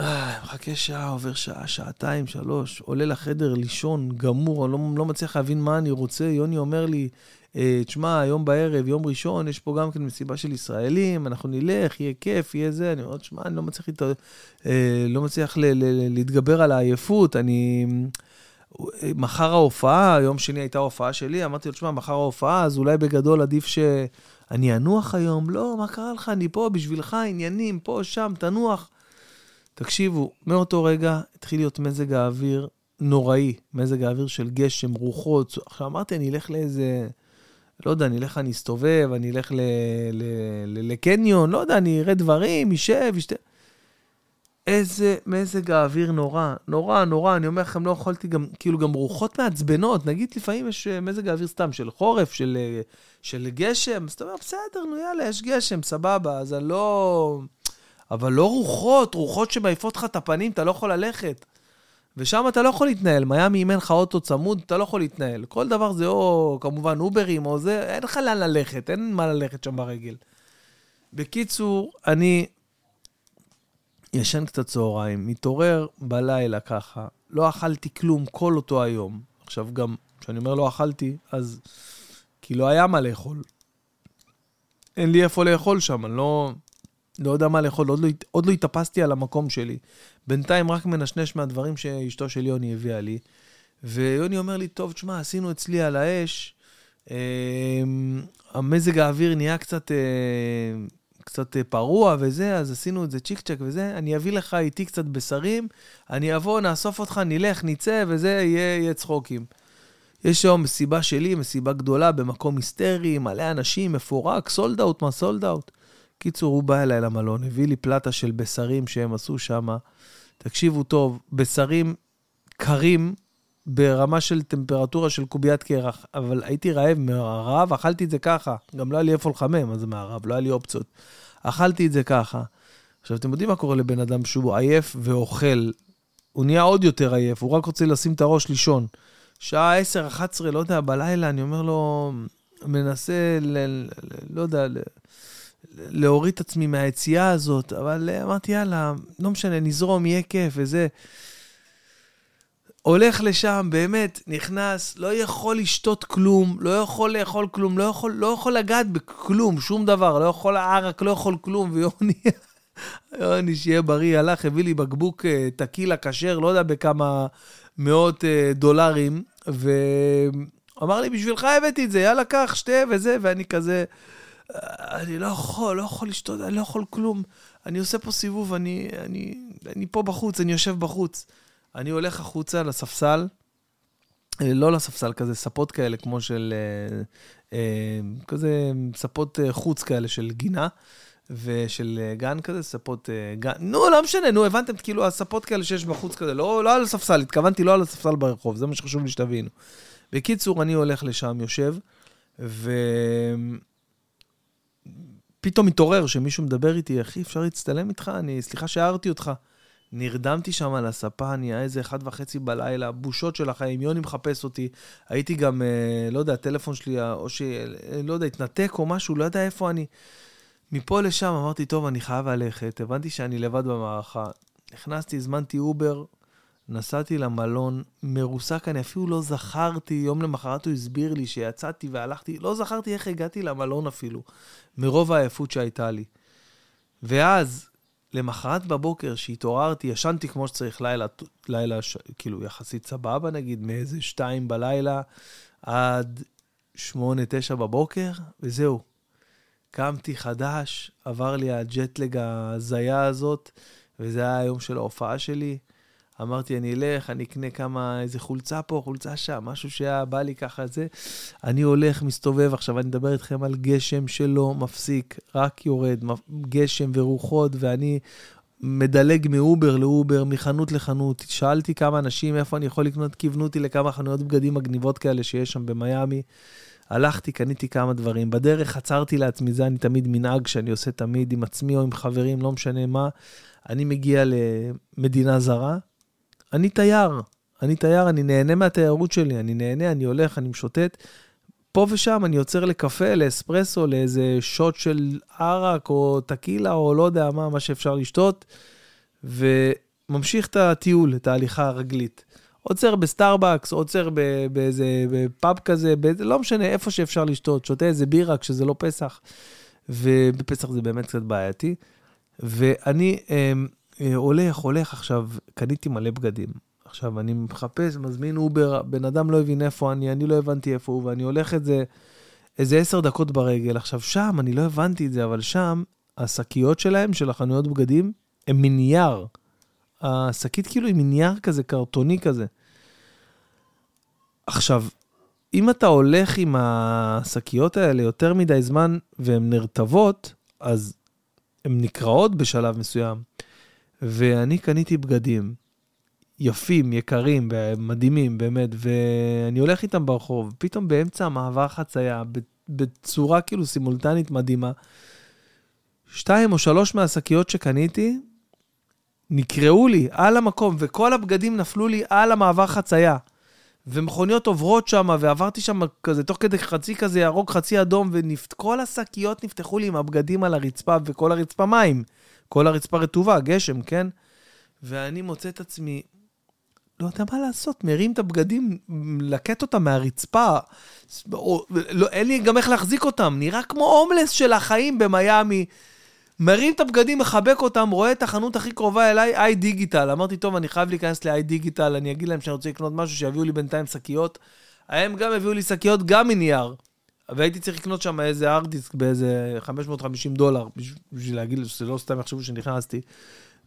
אה, מחכה שעה, עובר שעה, שעתיים, שלוש, עולה לחדר לישון, גמור, לא, לא מצליח להבין מה אני רוצה. יוני אומר לי, אה, תשמע, היום בערב, יום ראשון, יש פה גם כן מסיבה של ישראלים, אנחנו נלך, יהיה כיף, יהיה זה. אני אומר, תשמע, אני לא מצליח, להת... אה, לא מצליח ל, ל, להתגבר על העייפות, אני... מחר ההופעה, יום שני הייתה ההופעה שלי, אמרתי לו, תשמע, מחר ההופעה, אז אולי בגדול עדיף שאני אנוח היום. לא, מה קרה לך? אני פה בשבילך, עניינים, פה, שם, תנוח. תקשיבו, מאותו רגע התחיל להיות מזג האוויר נוראי, מזג האוויר של גשם, רוחות. עכשיו אמרתי, אני אלך לאיזה, לא יודע, אני אלך, אני אסתובב, אני אלך ל, ל, ל, לקניון, לא יודע, אני אראה דברים, אשב, אשתה. איזה מזג האוויר נורא, נורא, נורא, אני אומר לכם, לא יכולתי גם, כאילו גם רוחות מעצבנות, נגיד לפעמים יש אה, מזג האוויר סתם של חורף, של, אה, של גשם, אז אתה אומר, בסדר, נו יאללה, יש גשם, סבבה, אז אני לא... אבל לא רוחות, רוחות שמעיפות לך את הפנים, אתה לא יכול ללכת. ושם אתה לא יכול להתנהל. מיאמי, אם אין לך אוטו צמוד, אתה לא יכול להתנהל. כל דבר זה או כמובן אוברים או זה, אין לך לאן ללכת, אין מה ללכת שם ברגל. בקיצור, אני ישן קצת צהריים, מתעורר בלילה ככה, לא אכלתי כלום כל אותו היום. עכשיו גם, כשאני אומר לא אכלתי, אז כי לא היה מה לאכול. אין לי איפה לאכול שם, אני לא... לא יודע מה לאכול, עוד לא, עוד לא התאפסתי על המקום שלי. בינתיים רק מנשנש מהדברים שאשתו של יוני הביאה לי. ויוני אומר לי, טוב, תשמע, עשינו אצלי על האש, אה, המזג האוויר נהיה קצת, אה, קצת פרוע וזה, אז עשינו את זה צ'יק צ'ק וזה, אני אביא לך איתי קצת בשרים, אני אבוא, נאסוף אותך, נלך, נצא, וזה יהיה, יהיה צחוקים. יש היום מסיבה שלי, מסיבה גדולה במקום היסטרי, מלא אנשים, מפורק, sold out, מה sold out? קיצור, הוא בא אליי למלון, הביא לי פלטה של בשרים שהם עשו שם. תקשיבו טוב, בשרים קרים ברמה של טמפרטורה של קוביית קרח, אבל הייתי רעב מהרעב, אכלתי את זה ככה. גם לא היה לי איפה לחמם, אז מהרעב, לא היה לי אופציות. אכלתי את זה ככה. עכשיו, אתם יודעים מה קורה לבן אדם שהוא עייף ואוכל? הוא נהיה עוד יותר עייף, הוא רק רוצה לשים את הראש לישון. שעה 10-11, לא יודע, בלילה, אני אומר לו, מנסה, ל, לא יודע, ל, להוריד את עצמי מהיציאה הזאת, אבל אמרתי, יאללה, לא משנה, נזרום, יהיה כיף וזה. הולך לשם, באמת, נכנס, לא יכול לשתות כלום, לא יכול לאכול כלום, לא יכול, לא יכול לגעת בכלום, שום דבר, לא יכול ערק, לא יכול כלום, ויוני, [LAUGHS] יוני, שיהיה בריא, הלך, הביא לי בקבוק אה, טקילה כשר, לא יודע בכמה מאות אה, דולרים, ואמר לי, בשבילך הבאתי את זה, יאללה, קח, שתה וזה, ואני כזה... אני לא יכול, לא יכול לשתות, אני לא יכול כלום. אני עושה פה סיבוב, אני, אני, אני פה בחוץ, אני יושב בחוץ. אני הולך החוצה לספסל, אה, לא לספסל, כזה ספות כאלה, כמו של... אה, אה, כזה ספות חוץ כאלה של גינה. ושל גן כזה, ספות גן, נו, לא משנה, נו, הבנתם, כאילו, הספות כאלה שיש בחוץ כזה, לא, לא על הספסל, התכוונתי לא על הספסל ברחוב, זה מה שחשוב לי שתבינו. בקיצור, אני הולך לשם, יושב, ו... פתאום מתעורר שמישהו מדבר איתי, אחי, אפשר להצטלם איתך? אני, סליחה שהערתי אותך. נרדמתי שם על הספה, נהיה איזה אחת וחצי בלילה, בושות של החיים, יוני מחפש אותי. הייתי גם, אה, לא יודע, הטלפון שלי, או ש... אה, לא יודע, התנתק או משהו, לא יודע איפה אני. מפה לשם אמרתי, טוב, אני חייב ללכת. הבנתי שאני לבד במערכה. נכנסתי, הזמנתי אובר, נסעתי למלון, מרוסק, אני אפילו לא זכרתי, יום למחרת הוא הסביר לי שיצאתי והלכתי, לא זכרתי איך הגעתי למלון אפילו, מרוב העייפות שהייתה לי. ואז, למחרת בבוקר, שהתעוררתי, ישנתי כמו שצריך לילה, לילה ש... כאילו יחסית סבבה נגיד, מאיזה שתיים בלילה עד שמונה, תשע בבוקר, וזהו. קמתי חדש, עבר לי הג'טלג ההזיה הזאת, וזה היה היום של ההופעה שלי. אמרתי, אני אלך, אני אקנה כמה, איזה חולצה פה, חולצה שם, משהו שהיה בא לי ככה, זה. אני הולך, מסתובב, עכשיו אני מדבר איתכם על גשם שלא מפסיק, רק יורד, גשם ורוחות, ואני מדלג מאובר לאובר, מחנות לחנות. שאלתי כמה אנשים איפה אני יכול לקנות, כיוונו אותי לכמה חנויות בגדים מגניבות כאלה שיש שם במיאמי. הלכתי, קניתי כמה דברים. בדרך עצרתי לעצמי, זה אני תמיד מנהג שאני עושה תמיד עם עצמי או עם חברים, לא משנה מה. אני מגיע למדינה זרה, אני תייר, אני תייר, אני נהנה מהתיירות שלי, אני נהנה, אני הולך, אני משוטט. פה ושם אני עוצר לקפה, לאספרסו, לאיזה שוט של ערק או טקילה או לא יודע מה, מה שאפשר לשתות. ו... ממשיך את הטיול, את ההליכה הרגלית. עוצר בסטארבקס, עוצר באיזה פאב כזה, באיזה, לא משנה, איפה שאפשר לשתות, שותה איזה בירה כשזה לא פסח, ובפסח זה באמת קצת בעייתי. ואני אה, הולך, הולך עכשיו, קניתי מלא בגדים. עכשיו, אני מחפש, מזמין אובר, בן אדם לא הבין איפה אני, אני לא הבנתי איפה הוא, ואני הולך את זה איזה עשר דקות ברגל. עכשיו, שם, אני לא הבנתי את זה, אבל שם, השקיות שלהם, של החנויות בגדים, הם מנייר. השקית כאילו היא מנייר כזה, קרטוני כזה. עכשיו, אם אתה הולך עם השקיות האלה יותר מדי זמן והן נרטבות, אז הן נקרעות בשלב מסוים. ואני קניתי בגדים יפים, יקרים, מדהימים, באמת, ואני הולך איתם ברחוב, פתאום באמצע המעבר חצייה, בצורה כאילו סימולטנית מדהימה, שתיים או שלוש מהשקיות שקניתי, נקרעו לי על המקום, וכל הבגדים נפלו לי על המעבר חצייה. ומכוניות עוברות שם, ועברתי שם כזה, תוך כדי חצי כזה ירוק, חצי אדום, וכל השקיות נפתחו לי עם הבגדים על הרצפה, וכל הרצפה מים. כל הרצפה רטובה, גשם, כן? ואני מוצא את עצמי, לא יודע מה לעשות, מרים את הבגדים, לקט אותם מהרצפה, או, לא, אין לי גם איך להחזיק אותם, נראה כמו הומלס של החיים במיאמי. מרים את הבגדים, מחבק אותם, רואה את החנות הכי קרובה אליי, איי דיגיטל. אמרתי, טוב, אני חייב להיכנס לאיי דיגיטל, אני אגיד להם שאני רוצה לקנות משהו, שיביאו לי בינתיים שקיות. הם גם הביאו לי שקיות גם מנייר. והייתי צריך לקנות שם איזה ארט דיסק באיזה 550 דולר, בשביל להגיד שזה לא סתם יחשבו שנכנסתי.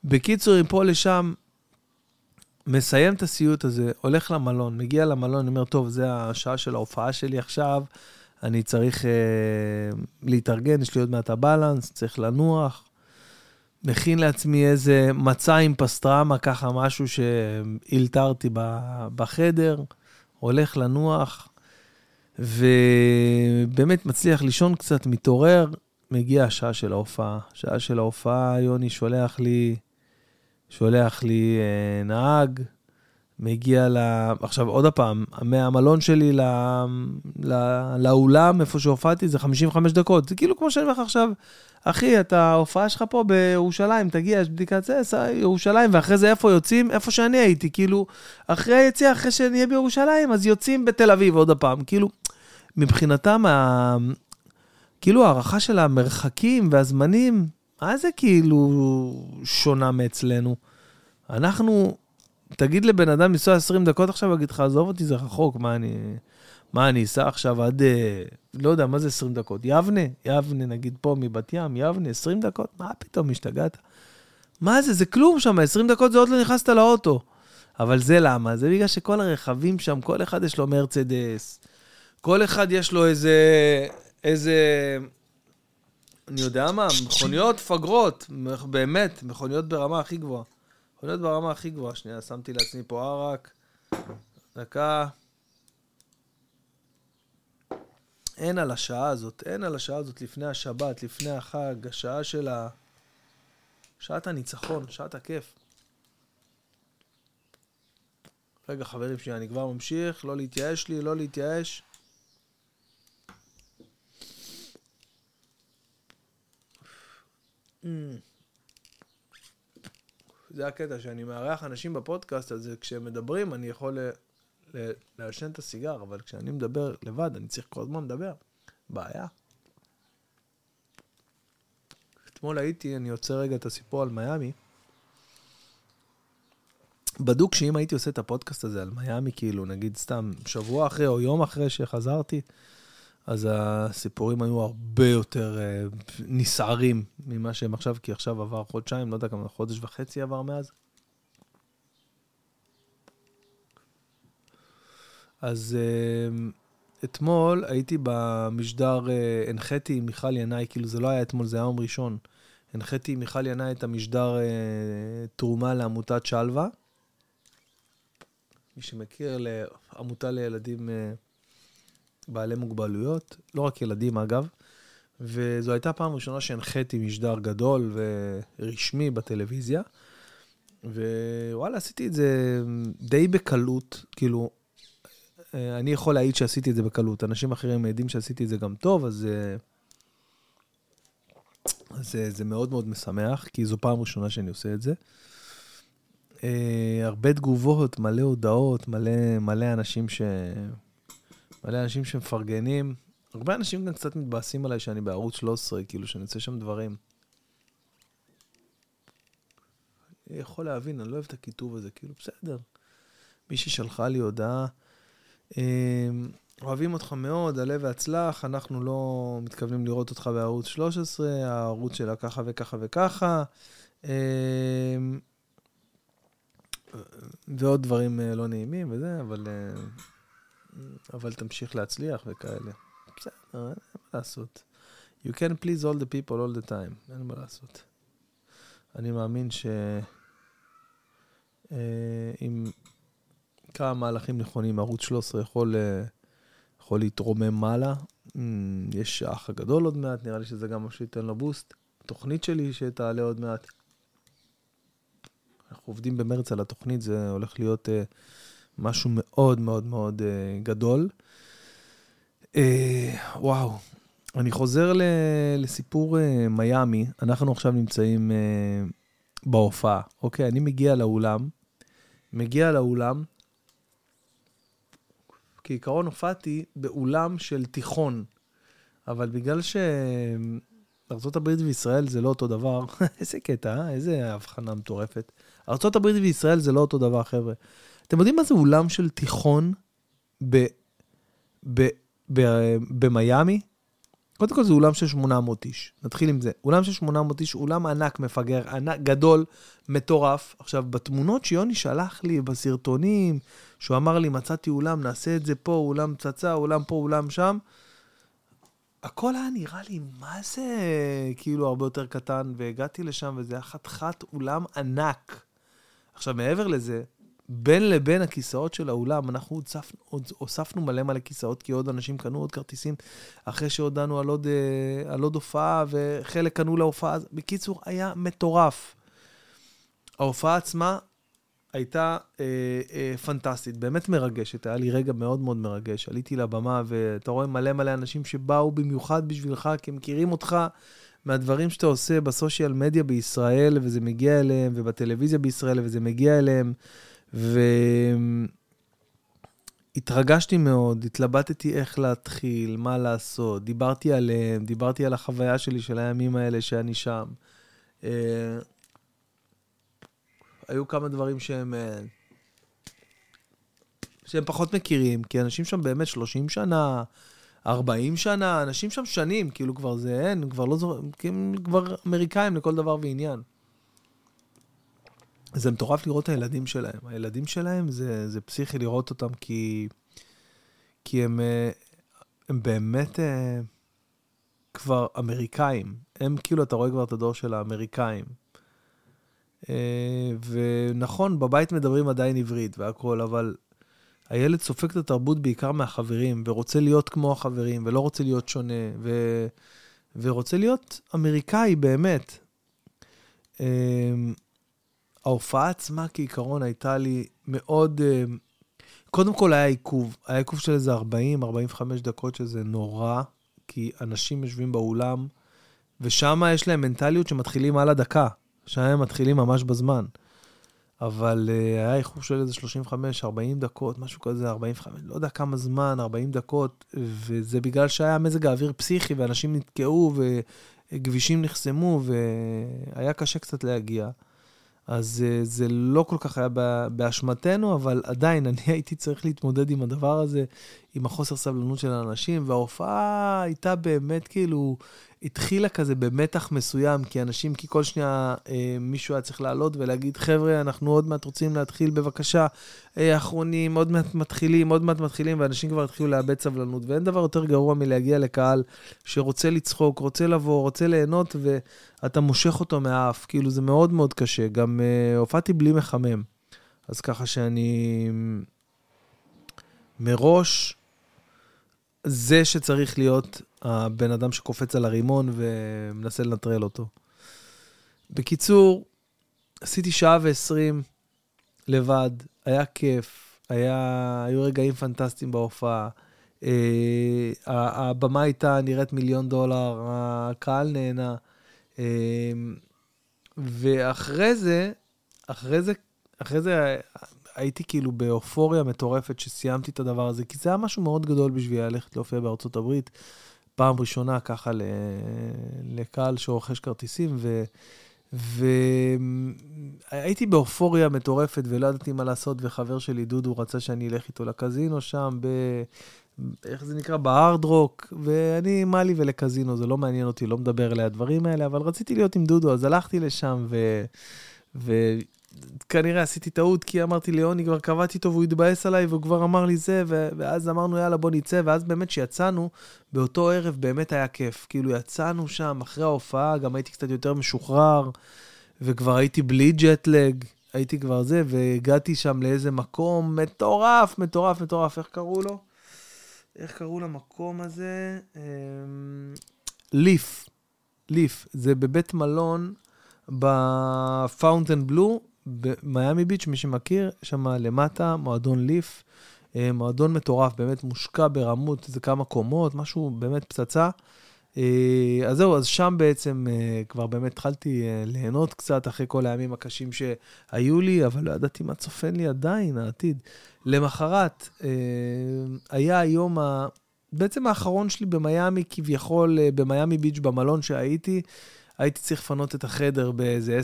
בקיצור, מפה לשם, מסיים את הסיוט הזה, הולך למלון, מגיע למלון, אני אומר, טוב, זה השעה של ההופעה שלי עכשיו, אני צריך אה, להתארגן, יש לי עוד מעט הבלנס, צריך לנוח. מכין לעצמי איזה מצה עם פסטרמה, ככה משהו שהילתרתי בחדר, הולך לנוח, ובאמת מצליח לישון קצת, מתעורר, מגיע השעה של ההופעה. שעה של ההופעה, יוני שולח לי, שולח לי אה, נהג, מגיע ל... עכשיו, עוד פעם, מהמלון שלי לא... לא... לאולם, איפה שהופעתי, זה 55 דקות. זה כאילו כמו שאני אומר לך עכשיו, אחי, אתה, ההופעה שלך פה בירושלים, תגיע, יש בדיקת זה, ירושלים, ואחרי זה איפה יוצאים? איפה שאני הייתי, כאילו, אחרי היציאה, אחרי שנהיה בירושלים, אז יוצאים בתל אביב עוד פעם. כאילו, מבחינתם, ה... כאילו, הערכה של המרחקים והזמנים, מה זה כאילו שונה מאצלנו? אנחנו תגיד לבן אדם לנסוע 20 דקות עכשיו, הוא יגיד לך, עזוב אותי, זה רחוק, מה אני... מה אני אסע עכשיו עד, אה, לא יודע, מה זה 20 דקות? יבנה, יבנה, נגיד פה מבת ים, יבנה, 20 דקות? מה פתאום, השתגעת? מה זה, זה כלום שם, 20 דקות זה עוד לא נכנסת לאוטו. אבל זה למה? זה בגלל שכל הרכבים שם, כל אחד יש לו מרצדס, כל אחד יש לו איזה, איזה, אני יודע מה, מכוניות פגרות, באמת, מכוניות ברמה הכי גבוהה. יכול להיות ברמה הכי גבוהה. שנייה, שמתי לעצמי פה ערק. דקה. אין על השעה הזאת, אין על השעה הזאת לפני השבת, לפני החג, השעה של ה... שעת הניצחון, שעת הכיף. רגע, חברים שלי, אני כבר ממשיך, לא להתייאש לי, לא להתייאש. Mm. זה הקטע, שאני מארח אנשים בפודקאסט, אז כשהם מדברים, אני יכול לעשן את הסיגר, אבל כשאני מדבר לבד, אני צריך כל הזמן לדבר. בעיה. אתמול הייתי, אני עוצר רגע את הסיפור על מיאמי. בדוק שאם הייתי עושה את הפודקאסט הזה על מיאמי, כאילו, נגיד סתם שבוע אחרי או יום אחרי שחזרתי, אז הסיפורים היו הרבה יותר uh, נסערים ממה שהם עכשיו, כי עכשיו עבר חודשיים, לא יודע כמה, חודש וחצי עבר מאז. אז uh, אתמול הייתי במשדר, uh, הנחיתי עם מיכל ינאי, כאילו זה לא היה אתמול, זה היה יום ראשון. הנחיתי עם מיכל ינאי את המשדר תרומה לעמותת שלווה. מי שמכיר, לעמותה לילדים... Uh, בעלי מוגבלויות, לא רק ילדים אגב, וזו הייתה פעם ראשונה שהנחיתי משדר גדול ורשמי בטלוויזיה, ווואלה, עשיתי את זה די בקלות, כאילו, אני יכול להעיד שעשיתי את זה בקלות, אנשים אחרים מעידים שעשיתי את זה גם טוב, אז... אז זה מאוד מאוד משמח, כי זו פעם ראשונה שאני עושה את זה. אה, הרבה תגובות, מלא הודעות, מלא, מלא אנשים ש... מלא אנשים שמפרגנים. הרבה אנשים גם קצת מתבאסים עליי שאני בערוץ 13, כאילו, שאני עושה שם דברים. אני יכול להבין, אני לא אוהב את הכיתוב הזה, כאילו, בסדר. מישהי שלחה לי הודעה, אה, אוהבים אותך מאוד, עלה והצלח, אנחנו לא מתכוונים לראות אותך בערוץ 13, הערוץ שלה ככה וככה וככה. אה, ועוד דברים אה, לא נעימים וזה, אבל, אה, אבל תמשיך להצליח וכאלה. בסדר, אין מה לעשות. You can please all the people all the time, אין מה לעשות. אני מאמין ש... אם כמה מהלכים נכונים, ערוץ 13 יכול, יכול להתרומם מעלה. יש האח הגדול עוד מעט, נראה לי שזה גם מה שייתן לו בוסט. תוכנית שלי שתעלה עוד מעט. אנחנו עובדים במרץ על התוכנית, זה הולך להיות uh, משהו מאוד מאוד מאוד uh, גדול. Uh, וואו, אני חוזר ל, לסיפור uh, מיאמי, אנחנו עכשיו נמצאים uh, בהופעה, אוקיי? אני מגיע לאולם, מגיע לאולם, כעיקרון הופעתי באולם של תיכון, אבל בגלל ש... ארה"ב וישראל זה לא אותו דבר, [LAUGHS] איזה קטע, אה? איזה הבחנה מטורפת. ארה"ב וישראל זה לא אותו דבר, חבר'ה. אתם יודעים מה זה אולם של תיכון ב, ב, ב, במיאמי? קודם כל זה אולם של 800 איש, נתחיל עם זה. אולם של 800 איש, אולם ענק, מפגר, ענק, גדול, מטורף. עכשיו, בתמונות שיוני שלח לי, בסרטונים, שהוא אמר לי, מצאתי אולם, נעשה את זה פה, אולם פצצה, אולם פה, אולם שם. הכל היה נראה לי, מה זה, כאילו, הרבה יותר קטן, והגעתי לשם, וזה היה חתיכת אולם ענק. עכשיו, מעבר לזה, בין לבין הכיסאות של האולם, אנחנו הוספנו, הוספנו מלא מלא כיסאות, כי עוד אנשים קנו עוד כרטיסים, אחרי שהודענו על עוד, אה, על עוד הופעה, וחלק קנו להופעה. בקיצור, היה מטורף. ההופעה עצמה הייתה אה, אה, פנטסטית, באמת מרגשת, היה לי רגע מאוד מאוד מרגש. עליתי לבמה ואתה רואה מלא מלא אנשים שבאו במיוחד בשבילך, כי הם מכירים אותך מהדברים שאתה עושה בסושיאל מדיה בישראל, וזה מגיע אליהם, ובטלוויזיה בישראל, וזה מגיע אליהם. והתרגשתי מאוד, התלבטתי איך להתחיל, מה לעשות, דיברתי עליהם, דיברתי על החוויה שלי של הימים האלה שאני שם. אה, היו כמה דברים שהם... אה, שהם פחות מכירים, כי אנשים שם באמת 30 שנה, 40 שנה, אנשים שם שנים, כאילו כבר זה אין, כבר לא זוכר, כי הם כבר אמריקאים לכל דבר ועניין. זה מטורף לראות את הילדים שלהם. הילדים שלהם, זה, זה פסיכי לראות אותם, כי, כי הם, אה, הם באמת אה, כבר אמריקאים. הם כאילו, אתה רואה כבר את הדור של האמריקאים. אה, ונכון, בבית מדברים עדיין עברית והכול, אבל הילד סופג את התרבות בעיקר מהחברים, ורוצה להיות כמו החברים, ולא רוצה להיות שונה, ו... ורוצה להיות אמריקאי באמת. אה, ההופעה עצמה כעיקרון הייתה לי מאוד... אה, קודם כל היה עיכוב, היה עיכוב של איזה 40-45 דקות, שזה נורא, כי אנשים יושבים באולם, ושם יש להם מנטליות שמתחילים על הדקה. שם הם מתחילים ממש בזמן. אבל uh, היה איחור של איזה 35, 40 דקות, משהו כזה, 45, לא יודע כמה זמן, 40 דקות, וזה בגלל שהיה מזג האוויר פסיכי, ואנשים נתקעו, וכבישים נחסמו, והיה קשה קצת להגיע. אז uh, זה לא כל כך היה באשמתנו, אבל עדיין, [LAUGHS] אני הייתי צריך להתמודד עם הדבר הזה, עם החוסר סבלנות של האנשים, וההופעה הייתה באמת כאילו התחילה כזה במתח מסוים, כי אנשים, כי כל שנייה אה, מישהו היה צריך לעלות ולהגיד, חבר'ה, אנחנו עוד מעט רוצים להתחיל, בבקשה, אה, אחרונים, עוד מעט מתחילים, עוד מעט מתחילים, ואנשים כבר התחילו לאבד סבלנות. ואין דבר יותר גרוע מלהגיע לקהל שרוצה לצחוק, רוצה לבוא, רוצה ליהנות, ואתה מושך אותו מהאף. כאילו, זה מאוד מאוד קשה. גם אה, הופעתי בלי מחמם. אז ככה שאני מראש, זה שצריך להיות הבן אדם שקופץ על הרימון ומנסה לנטרל אותו. בקיצור, עשיתי שעה ועשרים לבד, היה כיף, היה, היו רגעים פנטסטיים בהופעה. Uh, הבמה הייתה נראית מיליון דולר, הקהל נהנה. Uh, ואחרי זה, אחרי זה, אחרי זה הייתי כאילו באופוריה מטורפת שסיימתי את הדבר הזה, כי זה היה משהו מאוד גדול בשביל ללכת להופיע בארצות הברית. פעם ראשונה ככה לקהל שרוכש כרטיסים, ו... והייתי באופוריה מטורפת ולא ידעתי מה לעשות, וחבר שלי, דודו, רצה שאני אלך איתו לקזינו שם, ב... איך זה נקרא? בהארד רוק, ואני, מה לי ולקזינו, זה לא מעניין אותי, לא מדבר עליה הדברים האלה, אבל רציתי להיות עם דודו, אז הלכתי לשם, ו... וכנראה עשיתי טעות, כי אמרתי ליוני, כבר קבעתי איתו והוא התבאס עליי, והוא כבר אמר לי זה. ואז אמרנו, יאללה, בוא נצא, ואז באמת כשיצאנו, באותו ערב באמת היה כיף. כאילו, יצאנו שם, אחרי ההופעה, גם הייתי קצת יותר משוחרר, וכבר הייתי בלי ג'טלג, הייתי כבר זה, והגעתי שם לאיזה מקום מטורף, מטורף, מטורף, איך קראו לו? איך קראו למקום הזה? LIV. LIV. זה בבית מלון ב Fontainebleau, במיאמי ביץ', מי שמכיר, שם למטה, מועדון LIV. אה, מועדון מטורף, באמת מושקע ברמות, זה כמה קומות, משהו באמת פצצה. אה, אז זהו, אז שם בעצם אה, כבר באמת התחלתי ליהנות קצת אחרי כל הימים הקשים שהיו לי, אבל לא ידעתי מה צופן לי עדיין, העתיד. למחרת, היה היום ה... בעצם האחרון שלי במיאמי, כביכול במיאמי ביץ' במלון שהייתי. הייתי צריך לפנות את החדר באיזה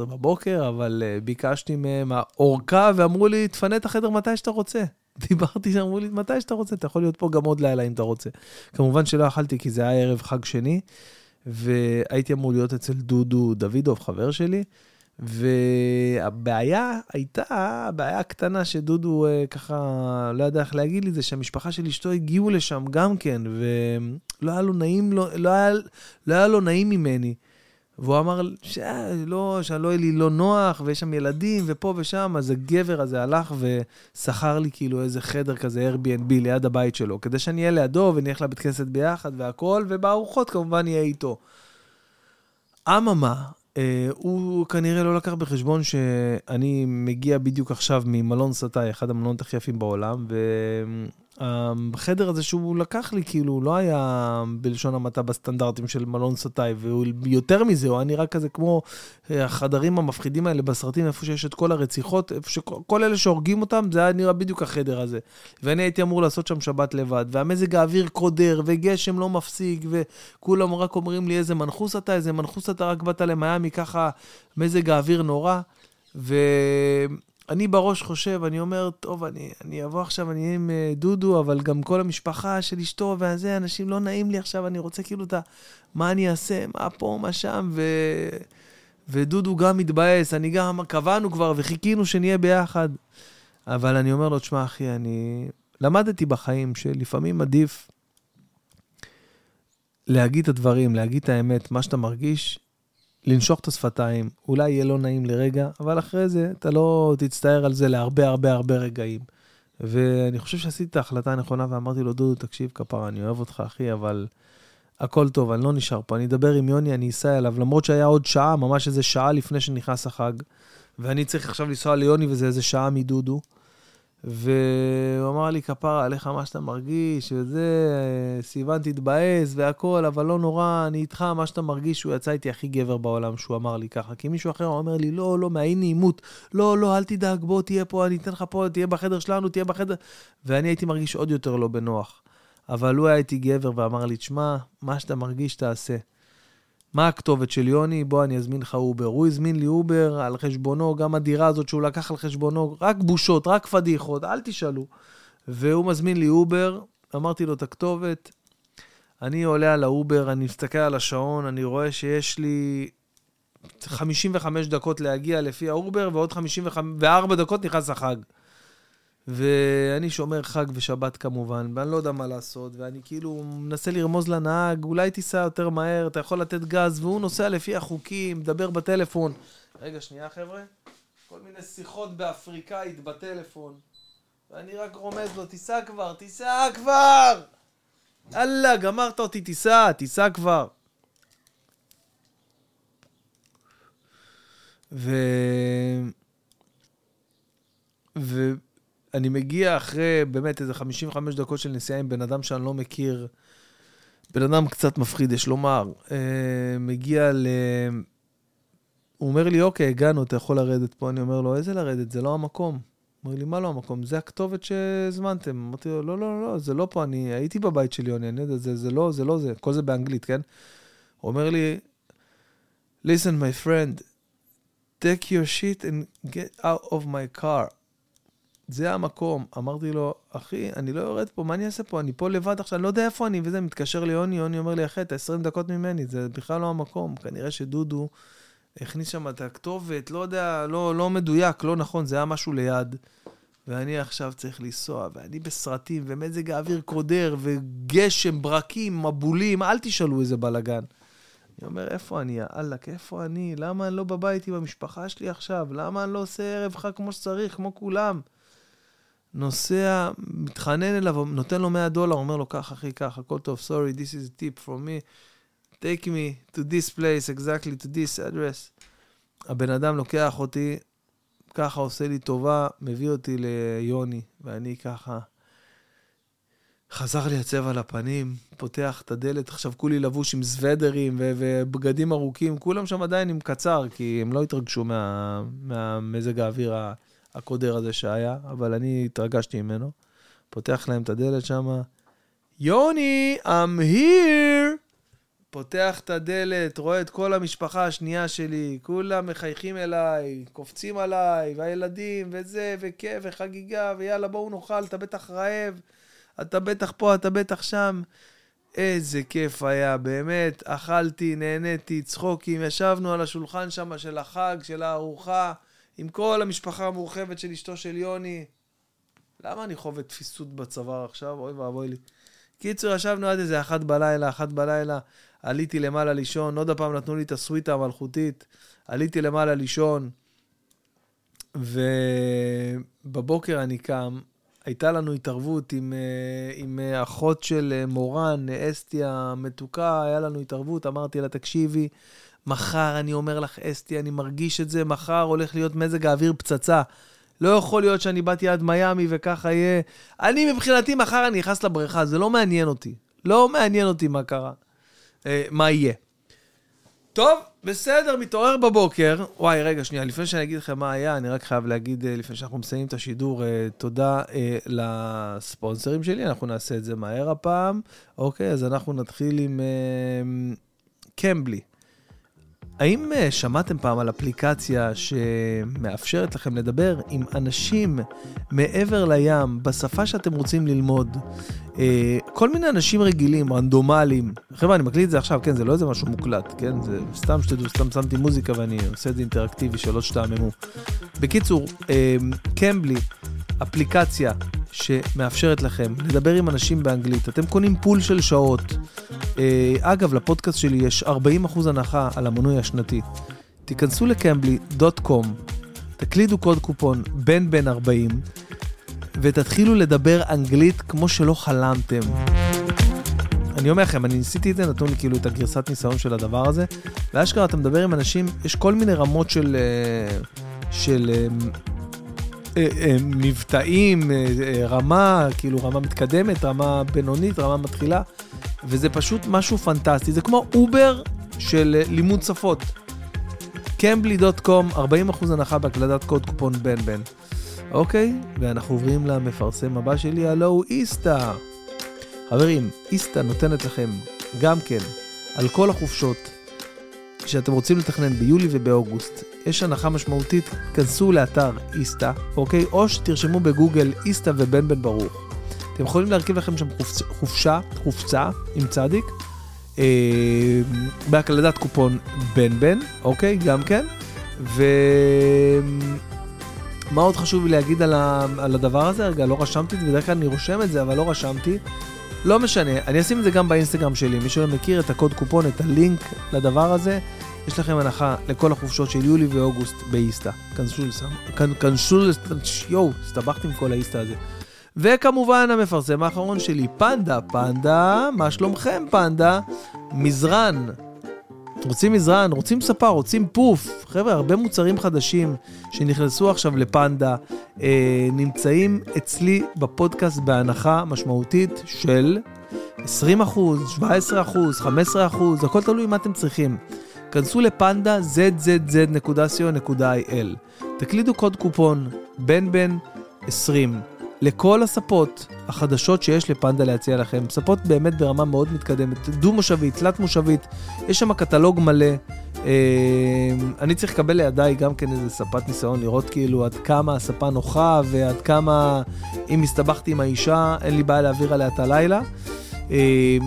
10-11 בבוקר, אבל ביקשתי מהם אורכה, ואמרו לי, תפנה את החדר מתי שאתה רוצה. [LAUGHS] דיברתי שם, אמרו לי, מתי שאתה רוצה, אתה יכול להיות פה גם עוד לילה אם אתה רוצה. כמובן שלא אכלתי כי זה היה ערב חג שני, והייתי אמור להיות אצל דודו דוידוב, חבר שלי, והבעיה הייתה, הבעיה הקטנה שדודו אה, ככה, לא יודע איך להגיד לי, זה שהמשפחה של אשתו הגיעו לשם גם כן, ולא היה לו נעים, לא, לא, היה, לא היה לו נעים ממני. והוא אמר שלא, שלא יהיה לי לא נוח, ויש שם ילדים, ופה ושם, אז הגבר הזה הלך ושכר לי כאילו איזה חדר כזה, Airbnb, ליד הבית שלו, כדי שאני אהיה לידו ונלך לבית כנסת ביחד והכל, ובארוחות כמובן יהיה איתו. אממה, אה, הוא כנראה לא לקח בחשבון שאני מגיע בדיוק עכשיו ממלון סטאי, אחד המלונות הכי יפים בעולם, ו... החדר הזה שהוא לקח לי, כאילו, לא היה בלשון המעטה בסטנדרטים של מלון סטאי, ויותר מזה, הוא היה נראה כזה כמו אה, החדרים המפחידים האלה בסרטים, איפה שיש את כל הרציחות, איפה שכל אלה שהורגים אותם, זה היה נראה בדיוק החדר הזה. ואני הייתי אמור לעשות שם שבת לבד, והמזג האוויר קודר, וגשם לא מפסיק, וכולם רק אומרים לי איזה מנחוס אתה, איזה מנחוס אתה, רק באת למיאמי, ככה מזג האוויר נורא. ו... אני בראש חושב, אני אומר, טוב, אני, אני אבוא עכשיו, אני אהיה עם אה, דודו, אבל גם כל המשפחה של אשתו והזה, אנשים לא נעים לי עכשיו, אני רוצה כאילו את ה... מה אני אעשה, מה פה, מה שם, ו... ודודו גם מתבאס, אני גם, קבענו כבר וחיכינו שנהיה ביחד. אבל אני אומר לו, תשמע, אחי, אני למדתי בחיים שלפעמים עדיף להגיד את הדברים, להגיד את האמת, מה שאתה מרגיש, לנשוך את השפתיים, אולי יהיה לא נעים לרגע, אבל אחרי זה אתה לא תצטער על זה להרבה הרבה הרבה רגעים. ואני חושב שעשיתי את ההחלטה הנכונה ואמרתי לו, דודו, תקשיב, כפרה, אני אוהב אותך, אחי, אבל הכל טוב, אני לא נשאר פה. אני אדבר עם יוני, אני אסע אליו, למרות שהיה עוד שעה, ממש איזה שעה לפני שנכנס החג, ואני צריך עכשיו לנסוע ליוני וזה איזה שעה מדודו. והוא אמר לי, כפרה, עליך מה שאתה מרגיש, וזה, סיוון תתבאס והכל, אבל לא נורא, אני איתך, מה שאתה מרגיש, הוא יצא איתי הכי גבר בעולם, שהוא אמר לי ככה. כי מישהו אחר אומר לי, לא, לא, מהאי נעימות, לא, לא, אל תדאג, בוא, תהיה פה, אני אתן לך פה, תהיה בחדר שלנו, תהיה בחדר... ואני הייתי מרגיש עוד יותר לא בנוח. אבל הוא היה איתי גבר ואמר לי, תשמע, מה שאתה מרגיש, תעשה. מה הכתובת של יוני? בוא, אני אזמין לך אובר. הוא הזמין לי אובר על חשבונו, גם הדירה הזאת שהוא לקח על חשבונו, רק בושות, רק פדיחות, אל תשאלו. והוא מזמין לי אובר, אמרתי לו את הכתובת, אני עולה על האובר, אני מסתכל על השעון, אני רואה שיש לי 55 דקות להגיע לפי האובר, ועוד 54 דקות נכנס החג. ואני שומר חג ושבת כמובן, ואני לא יודע מה לעשות, ואני כאילו מנסה לרמוז לנהג, אולי תיסע יותר מהר, אתה יכול לתת גז, והוא נוסע לפי החוקים, מדבר בטלפון. רגע, שנייה חבר'ה. כל מיני שיחות באפריקאית בטלפון. ואני רק רומז לו, תיסע כבר, תיסע כבר! יאללה, גמרת אותי, תיסע, תיסע כבר. ו... ו... אני מגיע אחרי באמת איזה 55 דקות של נסיעה עם בן אדם שאני לא מכיר, בן אדם קצת מפחיד, יש לומר. אה, מגיע ל... הוא אומר לי, אוקיי, הגענו, אתה יכול לרדת פה. אני אומר לו, איזה לרדת? זה לא המקום. אומר לי, מה לא המקום? זה הכתובת שהזמנתם. אמרתי לו, לא, לא, לא, זה לא פה, אני הייתי בבית של יוני, אני יודע, זה, זה לא, זה לא זה, כל זה באנגלית, כן? הוא אומר לי, listen, my friend, take your shit and get out of my car. זה המקום. אמרתי לו, אחי, אני לא יורד פה, מה אני אעשה פה? אני פה לבד עכשיו, אני לא יודע איפה אני, וזה, מתקשר ליוני, יוני אומר לי, אחי, אתה 20 דקות ממני, זה בכלל לא המקום. כנראה שדודו הכניס שם את הכתובת, לא יודע, לא, לא מדויק, לא נכון, זה היה משהו ליד. ואני עכשיו צריך לנסוע, ואני בסרטים, ומזג האוויר קודר, וגשם, ברקים, מבולים, אל תשאלו איזה בלאגן. אני אומר, איפה אני, יאללה, איפה אני? למה אני לא בבית עם המשפחה שלי עכשיו? למה אני לא עושה ערב חג כמו שצריך, כמו כולם? נוסע, מתחנן אליו, נותן לו 100 דולר, אומר לו, קח אחי, קח, הכל טוב, sorry, this is a tip from me, take me to this place, exactly to this address. הבן אדם לוקח אותי, ככה עושה לי טובה, מביא אותי ליוני, ואני ככה... חזר לי הצבע לפנים, פותח את הדלת, עכשיו כולי לבוש עם סוודרים ובגדים ארוכים, כולם שם עדיין עם קצר, כי הם לא התרגשו מה, מהמזג האוויר הקודר הזה שהיה, אבל אני התרגשתי ממנו. פותח להם את הדלת שם, יוני, I'm here! פותח את הדלת, רואה את כל המשפחה השנייה שלי, כולם מחייכים אליי, קופצים עליי, והילדים, וזה, וכיף, וחגיגה, ויאללה, בואו נאכל, אתה בטח רעב, אתה בטח פה, אתה בטח שם. איזה כיף היה, באמת, אכלתי, נהניתי, צחוקים, ישבנו על השולחן שם של החג, של הארוחה. עם כל המשפחה המורחבת של אשתו של יוני. למה אני חווה תפיסות בצוואר עכשיו? אוי ואבוי לי. קיצור, ישבנו עד איזה אחת בלילה, אחת בלילה, עליתי למעלה לישון, עוד פעם נתנו לי את הסוויטה המלכותית, עליתי למעלה לישון, ובבוקר אני קם, הייתה לנו התערבות עם, אה, עם אחות של אה, מורן, אסתיה מתוקה, היה לנו התערבות, אמרתי לה, תקשיבי, מחר, אני אומר לך, אסתי, אני מרגיש את זה, מחר הולך להיות מזג האוויר פצצה. לא יכול להיות שאני באתי עד מיאמי וככה יהיה. אני מבחינתי, מחר אני נכנס לבריכה, זה לא מעניין אותי. לא מעניין אותי מה קרה, אה, מה יהיה. טוב, בסדר, מתעורר בבוקר. וואי, רגע, שנייה, לפני שאני אגיד לכם מה היה, אני רק חייב להגיד, אה, לפני שאנחנו מסיימים את השידור, אה, תודה אה, לספונסרים שלי, אנחנו נעשה את זה מהר הפעם. אוקיי, אז אנחנו נתחיל עם קמבלי. האם אה, שמעתם פעם על אפליקציה שמאפשרת לכם לדבר עם אנשים מעבר לים, בשפה שאתם רוצים ללמוד? אה, כל מיני אנשים רגילים, רנדומליים. חבר'ה, אני מקליט את זה עכשיו, כן, זה לא איזה משהו מוקלט, כן? זה סתם שתדעו, סתם שמתי מוזיקה ואני עושה את זה אינטראקטיבי, שלא תשתעממו. בקיצור, אה, קמבלי, אפליקציה שמאפשרת לכם לדבר עם אנשים באנגלית. אתם קונים פול של שעות. אה, אגב, לפודקאסט שלי יש 40% הנחה על המנוי השנתי. תיכנסו לקמבלי.קום, תקלידו קוד קופון בין בין 40, ותתחילו לדבר אנגלית כמו שלא חלמתם. אני אומר לכם, אני ניסיתי את זה, נתנו לי כאילו את הגרסת ניסיון של הדבר הזה, ואשכרה אתה מדבר עם אנשים, יש כל מיני רמות של, אה, של אה, מבטאים, רמה, כאילו רמה מתקדמת, רמה בינונית, רמה מתחילה, וזה פשוט משהו פנטסטי. זה כמו אובר של לימוד שפות. קמבלי.קום, 40% הנחה בהקלדת קוד קופון בן בן. אוקיי, ואנחנו עוברים למפרסם הבא שלי, הלו הוא איסתא. חברים, איסתא נותנת לכם גם כן על כל החופשות שאתם רוצים לתכנן ביולי ובאוגוסט, יש הנחה משמעותית, כנסו לאתר איסתא, אוקיי? או שתרשמו בגוגל איסתא ובן בן ברוך. אתם יכולים להרכיב לכם שם חופש, חופשה, חופצה עם צדיק, אה, בהקלדת קופון בן בן, אוקיי? גם כן. ומה עוד חשוב לי להגיד על, ה... על הדבר הזה? רגע, לא רשמתי את זה, בדרך כלל אני רושם את זה, אבל לא רשמתי. לא משנה, אני אשים את זה גם באינסטגרם שלי. מי שלא מכיר את הקוד קופון, את הלינק לדבר הזה, יש לכם הנחה לכל החופשות של יולי ואוגוסט באיסתא. כנסו לסם, כנסו, יואו, הסתבכתי עם כל האיסתא הזה. וכמובן המפרסם האחרון שלי, פנדה. פנדה, מה שלומכם פנדה? מזרן. רוצים מזרן, רוצים ספה, רוצים פוף. חבר'ה, הרבה מוצרים חדשים שנכנסו עכשיו לפנדה, אה, נמצאים אצלי בפודקאסט בהנחה משמעותית של 20%, 17%, 15%, הכל תלוי מה אתם צריכים. כנסו לפנדה zzz.co.il, תקלידו קוד קופון בן בן 20 לכל הספות החדשות שיש לפנדה להציע לכם, ספות באמת ברמה מאוד מתקדמת, דו-מושבית, תלת-מושבית, יש שם קטלוג מלא. אה, אני צריך לקבל לידיי גם כן איזה ספת ניסיון, לראות כאילו עד כמה הספה נוחה ועד כמה, אם הסתבכתי עם האישה, אין לי בעיה להעביר עליה את הלילה. אה,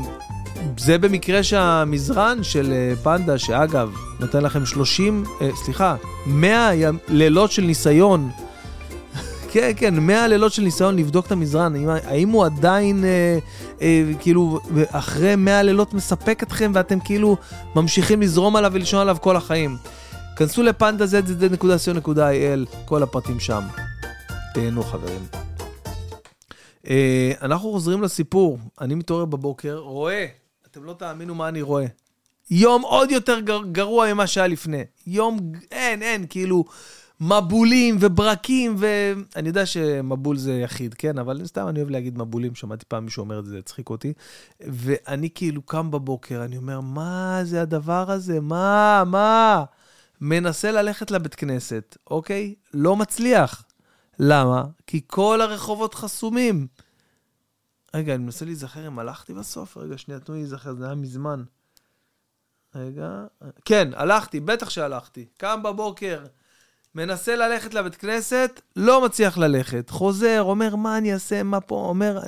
זה במקרה שהמזרן של אה, פנדה, שאגב, נותן לכם 30, סליחה, 100 לילות של ניסיון. כן, כן, 100 לילות של ניסיון לבדוק את המזרן, האם, האם הוא עדיין, אה, אה, כאילו, אחרי 100 לילות מספק אתכם ואתם כאילו ממשיכים לזרום עליו ולישון עליו כל החיים. כנסו לפנדה zz.co.il, כל הפרטים שם. תהנו חברים. אה, אנחנו חוזרים לסיפור. אני מתעורר בבוקר, רואה, אתם לא תאמינו מה אני רואה. יום עוד יותר גר, גרוע ממה שהיה לפני. יום, אין, אין, כאילו, מבולים וברקים, ואני יודע שמבול זה יחיד, כן? אבל סתם אני אוהב להגיד מבולים, שמעתי פעם מישהו אומר את זה, הצחיק אותי. ואני כאילו קם בבוקר, אני אומר, מה זה הדבר הזה? מה? מה? מנסה ללכת לבית כנסת, אוקיי? לא מצליח. למה? כי כל הרחובות חסומים. רגע, אני מנסה להיזכר אם הלכתי בסוף? רגע, שנייה, תנו לי להיזכר, זה היה מזמן. רגע, כן, הלכתי, בטח שהלכתי. קם בבוקר, מנסה ללכת לבית כנסת, לא מצליח ללכת. חוזר, אומר, מה אני אעשה, מה פה, אומר...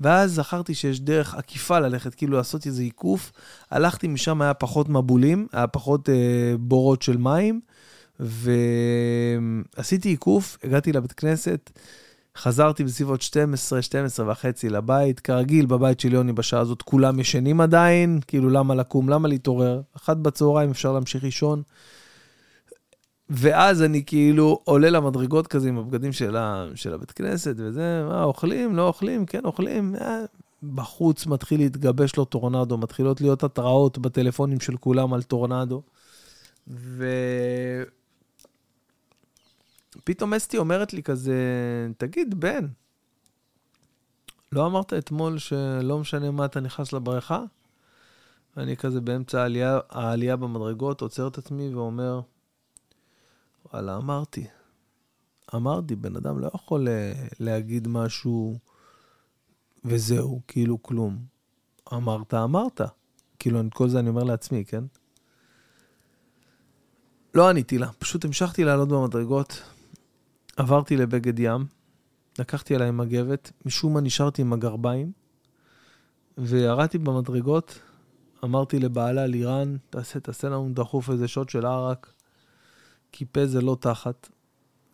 ואז זכרתי שיש דרך עקיפה ללכת, כאילו לעשות איזה עיקוף. הלכתי משם, היה פחות מבולים, היה פחות אה, בורות של מים, ועשיתי עיקוף, הגעתי לבית כנסת, חזרתי בסביבות 12, 12 וחצי לבית. כרגיל, בבית של יוני בשעה הזאת כולם ישנים עדיין, כאילו למה לקום, למה להתעורר? אחת בצהריים אפשר להמשיך לישון. ואז אני כאילו עולה למדרגות כזה עם הבגדים של, ה, של הבית כנסת וזה, מה, אוכלים, לא אוכלים, כן אוכלים. אה, בחוץ מתחיל להתגבש לו טורנדו, מתחילות להיות התראות בטלפונים של כולם על טורנדו. ופתאום אסתי אומרת לי כזה, תגיד, בן, לא אמרת אתמול שלא משנה מה אתה נכנס לבריכה? ואני כזה באמצע העלייה, העלייה במדרגות, עוצר את עצמי ואומר, וואלה, אמרתי. אמרתי, בן אדם לא יכול אה, להגיד משהו וזהו, כאילו כלום. אמרת, אמרת. כאילו, את כל זה אני אומר לעצמי, כן? לא עניתי לה, פשוט המשכתי לעלות במדרגות, עברתי לבגד ים, לקחתי עליי מגבת, משום מה נשארתי עם הגרביים, וירדתי במדרגות, אמרתי לבעלה, לירן, תעשה, תעשה לנו דחוף איזה שוט של ערק. כי פה זה לא תחת.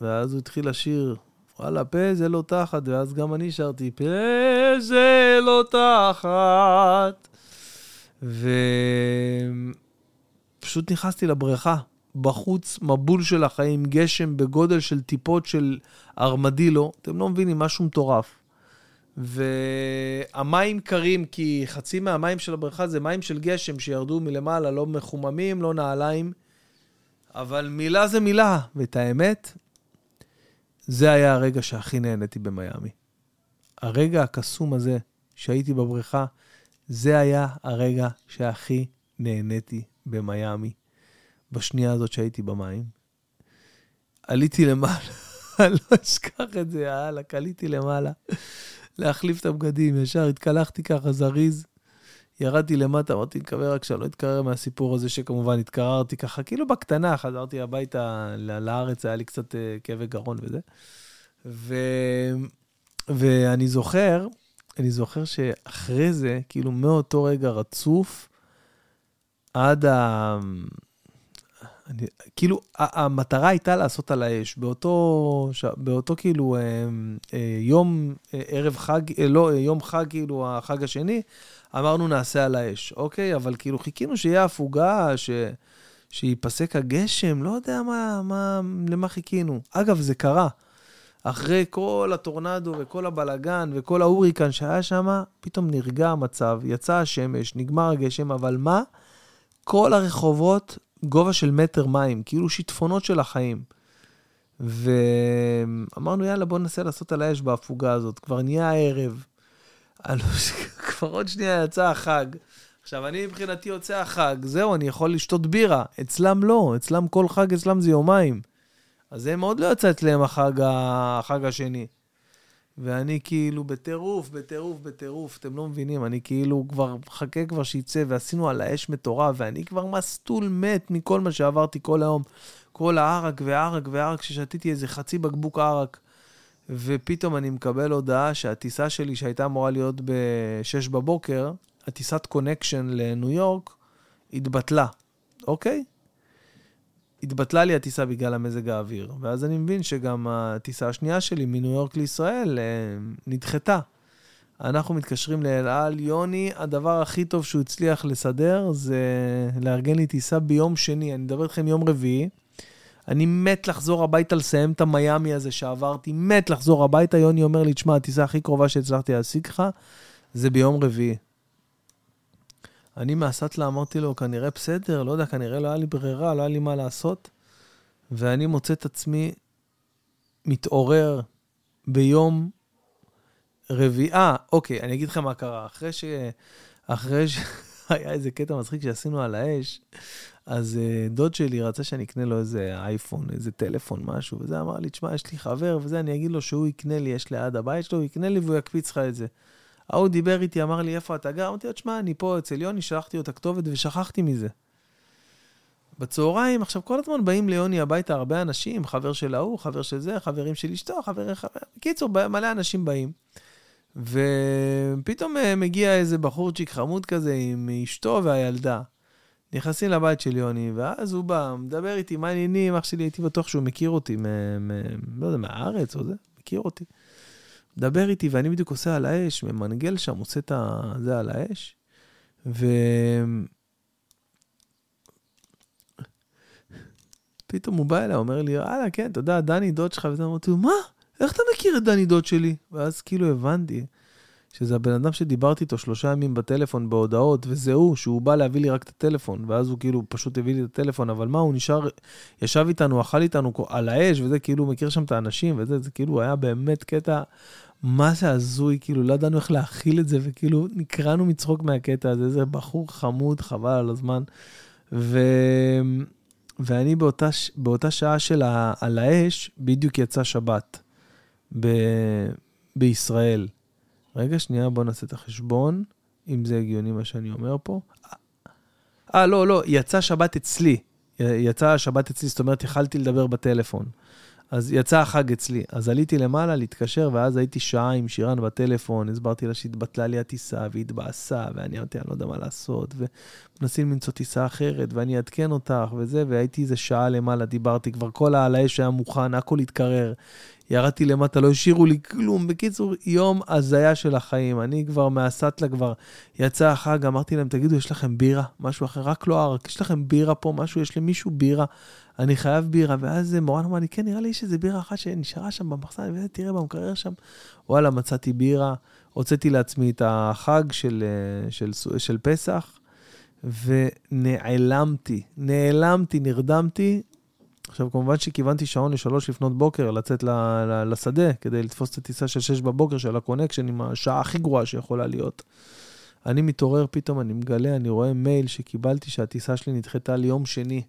ואז הוא התחיל לשיר, וואלה, פה זה לא תחת, ואז גם אני שרתי, פה זה לא תחת. ופשוט נכנסתי לבריכה. בחוץ, מבול של החיים, גשם בגודל של טיפות של ארמדילו. אתם לא מבינים, משהו מטורף. והמים קרים, כי חצי מהמים של הבריכה זה מים של גשם שירדו מלמעלה, לא מחוממים, לא נעליים. אבל מילה זה מילה, ואת האמת, זה היה הרגע שהכי נהניתי במיאמי. הרגע הקסום הזה שהייתי בבריכה, זה היה הרגע שהכי נהניתי במיאמי. בשנייה הזאת שהייתי במים. עליתי למעלה, [LAUGHS] לא אשכח את זה, יאללה, עליתי למעלה. להחליף את הבגדים, ישר התקלחתי ככה זריז. ירדתי למטה, אמרתי, מקווה רק שאני לא אתקרר מהסיפור הזה, שכמובן התקררתי ככה, כאילו בקטנה, חזרתי הביתה לארץ, היה לי קצת uh, כאבי גרון וזה. ו... ואני זוכר, אני זוכר שאחרי זה, כאילו מאותו רגע רצוף, עד ה... אני, כאילו, המטרה הייתה לעשות על האש. באותו, ש... באותו כאילו אה, אה, יום, ערב חג, לא, יום חג, כאילו, החג השני, אמרנו נעשה על האש, אוקיי? אבל כאילו חיכינו שיהיה הפוגה, ש... שייפסק הגשם, לא יודע מה, מה, למה חיכינו. אגב, זה קרה. אחרי כל הטורנדו וכל הבלגן וכל ההוריקן שהיה שם, פתאום נרגע המצב, יצאה השמש, נגמר הגשם, אבל מה? כל הרחובות גובה של מטר מים, כאילו שיטפונות של החיים. ואמרנו, יאללה, בוא ננסה לעשות על האש בהפוגה הזאת. כבר נהיה הערב. [LAUGHS] כבר עוד שנייה יצא החג. עכשיו, אני מבחינתי יוצא החג, זהו, אני יכול לשתות בירה. אצלם לא, אצלם כל חג, אצלם זה יומיים. אז זה מאוד לא יצא אצלם החג, החג השני. ואני כאילו בטירוף, בטירוף, בטירוף, אתם לא מבינים, אני כאילו כבר מחכה כבר שיצא, ועשינו על האש מטורף, ואני כבר מסטול מת מכל מה שעברתי כל היום. כל הערק וערק וערק, ששתיתי איזה חצי בקבוק ערק. ופתאום אני מקבל הודעה שהטיסה שלי, שהייתה אמורה להיות ב-6 בבוקר, הטיסת קונקשן לניו יורק, התבטלה, אוקיי? התבטלה לי הטיסה בגלל המזג האוויר. ואז אני מבין שגם הטיסה השנייה שלי מניו יורק לישראל אה, נדחתה. אנחנו מתקשרים לאל על, יוני, הדבר הכי טוב שהוא הצליח לסדר זה לארגן לי טיסה ביום שני. אני מדבר איתכם יום רביעי. אני מת לחזור הביתה לסיים את המיאמי הזה שעברתי, מת לחזור הביתה. יוני אומר לי, תשמע, הטיסה הכי קרובה שהצלחתי להשיג לך זה ביום רביעי. אני מהסטלה אמרתי לו, כנראה בסדר, לא יודע, כנראה לא היה לי ברירה, לא היה לי מה לעשות. ואני מוצא את עצמי מתעורר ביום רביעי. אה, אוקיי, אני אגיד לכם מה קרה. אחרי ש... אחרי שהיה [LAUGHS] איזה קטע מצחיק שעשינו על האש, אז uh, דוד שלי רצה שאני אקנה לו איזה אייפון, איזה טלפון, משהו, וזה אמר לי, תשמע, יש לי חבר, וזה, אני אגיד לו שהוא יקנה לי, יש ליד הבית שלו, הוא יקנה לי והוא יקפיץ לך את זה. ההוא דיבר איתי, אמר לי, איפה אתה גר? אמרתי לו, תשמע, אני פה אצל יוני, שלחתי לו את הכתובת ושכחתי מזה. בצהריים, עכשיו כל הזמן באים ליוני הביתה הרבה אנשים, חבר של ההוא, חבר של זה, חברים של אשתו, חברים, חבר... בקיצור, מלא אנשים באים. ופתאום אה, מגיע איזה בחורצ'יק חמוד כזה עם אשתו והילדה. נכנסים לבית של יוני, ואז הוא בא, מדבר איתי, מה העניינים, אח שלי, הייתי בטוח שהוא מכיר אותי, מ- מ- לא יודע, מהארץ או זה, מכיר אותי. מדבר איתי, ואני בדיוק עושה על האש, ממנגל שם, עושה את זה על האש, ו... פתאום הוא בא אליי, אומר לי, יאללה, כן, אתה יודע, דני דוד שלך, וזה אמרתי לו, מה? איך אתה מכיר את דני דוד שלי? ואז כאילו הבנתי שזה הבן אדם שדיברתי איתו שלושה ימים בטלפון בהודעות, וזה הוא, שהוא בא להביא לי רק את הטלפון, ואז הוא כאילו פשוט הביא לי את הטלפון, אבל מה, הוא נשאר, ישב איתנו, אכל איתנו על האש, וזה כאילו, הוא מכיר שם את האנשים, וזה, זה כאילו היה באמת קטע, מה זה הזוי, כאילו, לא ידענו איך להכיל את זה, וכאילו, נקרענו מצחוק מהקטע הזה, איזה בחור חמוד, חבל על הזמן. ו... ואני באותה, באותה שעה של ה... על האש, בדיוק יצא שבת ב... בישראל. רגע, שנייה, בוא נעשה את החשבון, אם זה הגיוני מה שאני אומר פה. אה, לא, לא, יצא שבת אצלי. יצא שבת אצלי, זאת אומרת, יכלתי לדבר בטלפון. אז יצא החג אצלי. אז עליתי למעלה להתקשר, ואז הייתי שעה עם שירן בטלפון, הסברתי לה שהתבטלה לי הטיסה, והתבאסה, ואני אמרתי, אני לא יודע מה לעשות, ומנסים למצוא טיסה אחרת, ואני אעדכן אותך, וזה, והייתי איזה שעה למעלה, דיברתי, כבר כל העל האש היה מוכן, הכל התקרר. ירדתי למטה, לא השאירו לי כלום. בקיצור, יום הזיה של החיים. אני כבר מהסטלה כבר יצא החג, אמרתי להם, תגידו, יש לכם בירה? משהו אחר, רק לא ערק, יש לכם בירה פה, משהו, יש למישהו בירה? אני חייב בירה. ואז מורן אמר לי, כן, נראה לי יש איזה בירה אחת שנשארה שם במחסן, ותראה במקרר שם. וואלה, מצאתי בירה, הוצאתי לעצמי את החג של, אה, של, של, של פסח, ונעלמתי, נעלמתי, נרדמתי, עכשיו, כמובן שכיוונתי שעון לשלוש לפנות בוקר לצאת ל, ל, לשדה, כדי לתפוס את הטיסה של שש בבוקר של ה connection עם השעה הכי גרועה שיכולה להיות. אני מתעורר פתאום, אני מגלה, אני רואה מייל שקיבלתי שהטיסה שלי נדחתה ליום שני.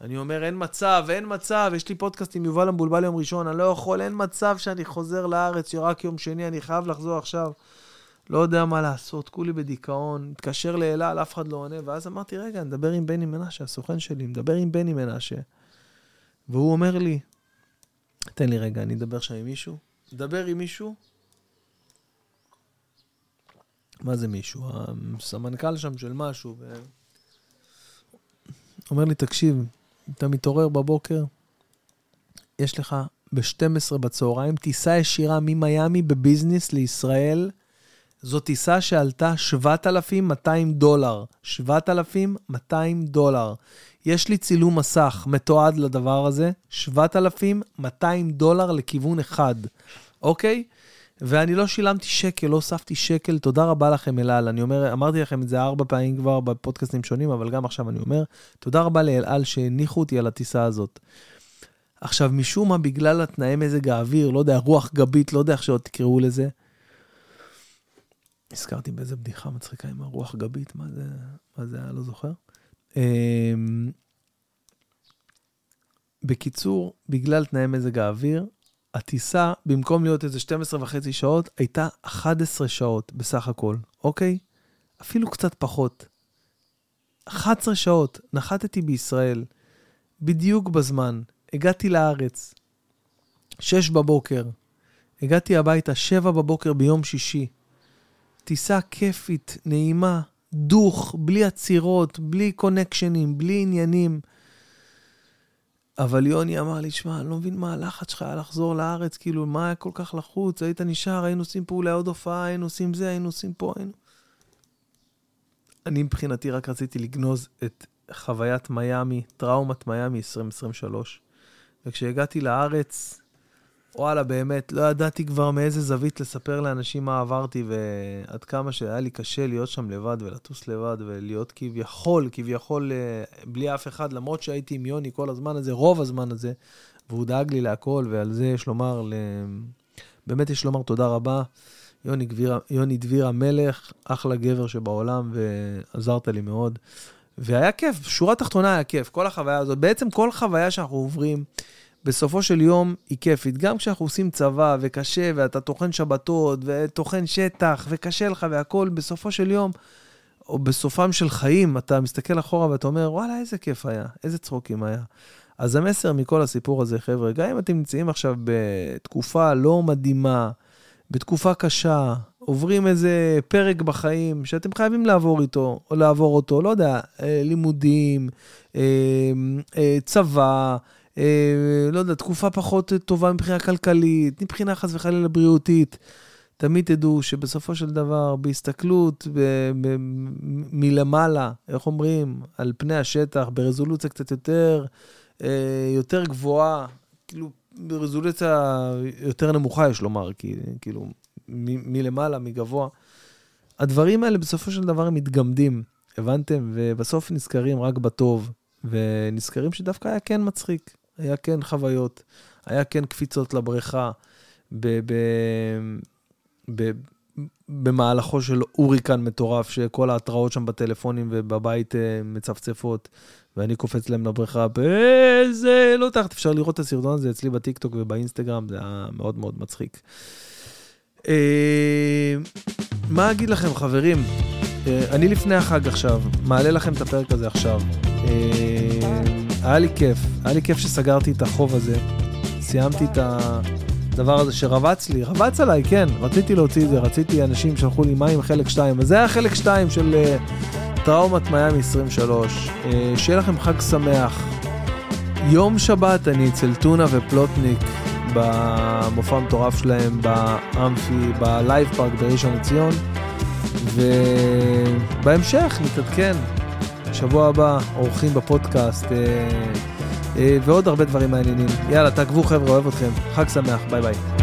אני אומר, אין מצב, אין מצב, יש לי פודקאסט עם יובל המבולבל יום ראשון, אני לא יכול, אין מצב שאני חוזר לארץ רק יום שני, אני חייב לחזור עכשיו. לא יודע מה לעשות, כולי בדיכאון, מתקשר לאלה, אף אחד לא עונה, ואז אמרתי, רגע, נדבר עם בני מנשה, הסוכן שלי, נדבר עם בני מנשה. והוא אומר לי, תן לי רגע, אני אדבר שם עם מישהו. אדבר עם מישהו. מה זה מישהו? הסמנכ"ל שם של משהו. ו... אומר לי, תקשיב, אתה מתעורר בבוקר, יש לך ב-12 בצהריים טיסה ישירה ממיאמי בביזנס לישראל. זו טיסה שעלתה 7,200 דולר. 7,200 דולר. יש לי צילום מסך מתועד לדבר הזה, 7,200 דולר לכיוון אחד, אוקיי? ואני לא שילמתי שקל, לא הוספתי שקל, תודה רבה לכם אלעל. אני אומר, אמרתי לכם את זה ארבע פעמים כבר בפודקאסטים שונים, אבל גם עכשיו אני אומר, תודה רבה לאלעל שהניחו אותי על הטיסה הזאת. עכשיו, משום מה, בגלל התנאי מזג האוויר, לא יודע, רוח גבית, לא יודע איך שעוד תקראו לזה, נזכרתי באיזה בדיחה מצחיקה עם הרוח גבית, מה זה, מה זה היה, לא זוכר. אמ, בקיצור, בגלל תנאי מזג האוויר, הטיסה, במקום להיות איזה 12 וחצי שעות, הייתה 11 שעות בסך הכל, אוקיי? אפילו קצת פחות. 11 שעות, נחתתי בישראל, בדיוק בזמן, הגעתי לארץ, 6 בבוקר, הגעתי הביתה 7 בבוקר ביום שישי. טיסה כיפית, נעימה, דוך, בלי עצירות, בלי קונקשנים, בלי עניינים. אבל יוני אמר לי, שמע, אני לא מבין מה הלחץ שלך היה לחזור לארץ, כאילו, מה היה כל כך לחוץ? היית נשאר, היינו עושים פה אולי עוד הופעה, היינו עושים זה, היינו עושים פה, היינו... אני מבחינתי רק רציתי לגנוז את חוויית מיאמי, טראומת מיאמי 2023. וכשהגעתי לארץ, וואלה, באמת, לא ידעתי כבר מאיזה זווית לספר לאנשים מה עברתי, ועד כמה שהיה לי קשה להיות שם לבד ולטוס לבד ולהיות כביכול, כביכול אה, בלי אף אחד, למרות שהייתי עם יוני כל הזמן הזה, רוב הזמן הזה, והוא דאג לי להכל, ועל זה יש לומר. באמת יש לומר תודה רבה. יוני, גביר, יוני דביר המלך, אחלה גבר שבעולם, ועזרת לי מאוד. והיה כיף, שורה תחתונה היה כיף, כל החוויה הזאת. בעצם כל חוויה שאנחנו עוברים, בסופו של יום היא כיפית. גם כשאנחנו עושים צבא וקשה, ואתה טוחן שבתות, וטוחן שטח, וקשה לך והכול, בסופו של יום, או בסופם של חיים, אתה מסתכל אחורה ואתה אומר, וואלה, איזה כיף היה, איזה צחוקים היה. אז המסר מכל הסיפור הזה, חבר'ה, גם אם אתם נמצאים עכשיו בתקופה לא מדהימה, בתקופה קשה, עוברים איזה פרק בחיים שאתם חייבים לעבור איתו, או לעבור אותו, לא יודע, אה, לימודים, אה, אה, צבא, לא יודע, תקופה פחות טובה מבחינה כלכלית, מבחינה חס וחלילה בריאותית. תמיד תדעו שבסופו של דבר, בהסתכלות ב- ב- מלמעלה, איך אומרים, על פני השטח, ברזולוציה קצת יותר, יותר גבוהה, כאילו ברזולוציה יותר נמוכה, יש לומר, כאילו, מ- מלמעלה, מגבוה. הדברים האלה בסופו של דבר הם מתגמדים, הבנתם? ובסוף נזכרים רק בטוב, ונזכרים שדווקא היה כן מצחיק, היה כן חוויות, היה כן קפיצות לבריכה, ב- ב- ב- במהלכו של הוריקן מטורף, שכל ההתראות שם בטלפונים ובבית אה, מצפצפות. ואני קופץ להם לבריכה באיזה, לא יודעת, אפשר לראות את הסרטון הזה אצלי בטיקטוק ובאינסטגרם, זה היה מאוד מאוד מצחיק. אה, מה אגיד לכם, חברים? אה, אני לפני החג עכשיו, מעלה לכם את הפרק הזה עכשיו. אה, היה לי כיף, היה לי כיף שסגרתי את החוב הזה, סיימתי את הדבר הזה שרבץ לי, רבץ עליי, כן, רציתי להוציא את זה, רציתי, אנשים שלחו לי מים חלק 2, אז זה היה חלק 2 של... טראומת מיאמי 23. אה, שיהיה לכם חג שמח. יום שבת אני אצל טונה ופלוטניק במופע המטורף שלהם באמפי, ב Live Park בראשון לציון. ובהמשך נתעדכן. שבוע הבא אורחים בפודקאסט אה, אה, ועוד הרבה דברים מעניינים. יאללה, תעקבו חבר'ה, אוהב אתכם. חג שמח, ביי ביי.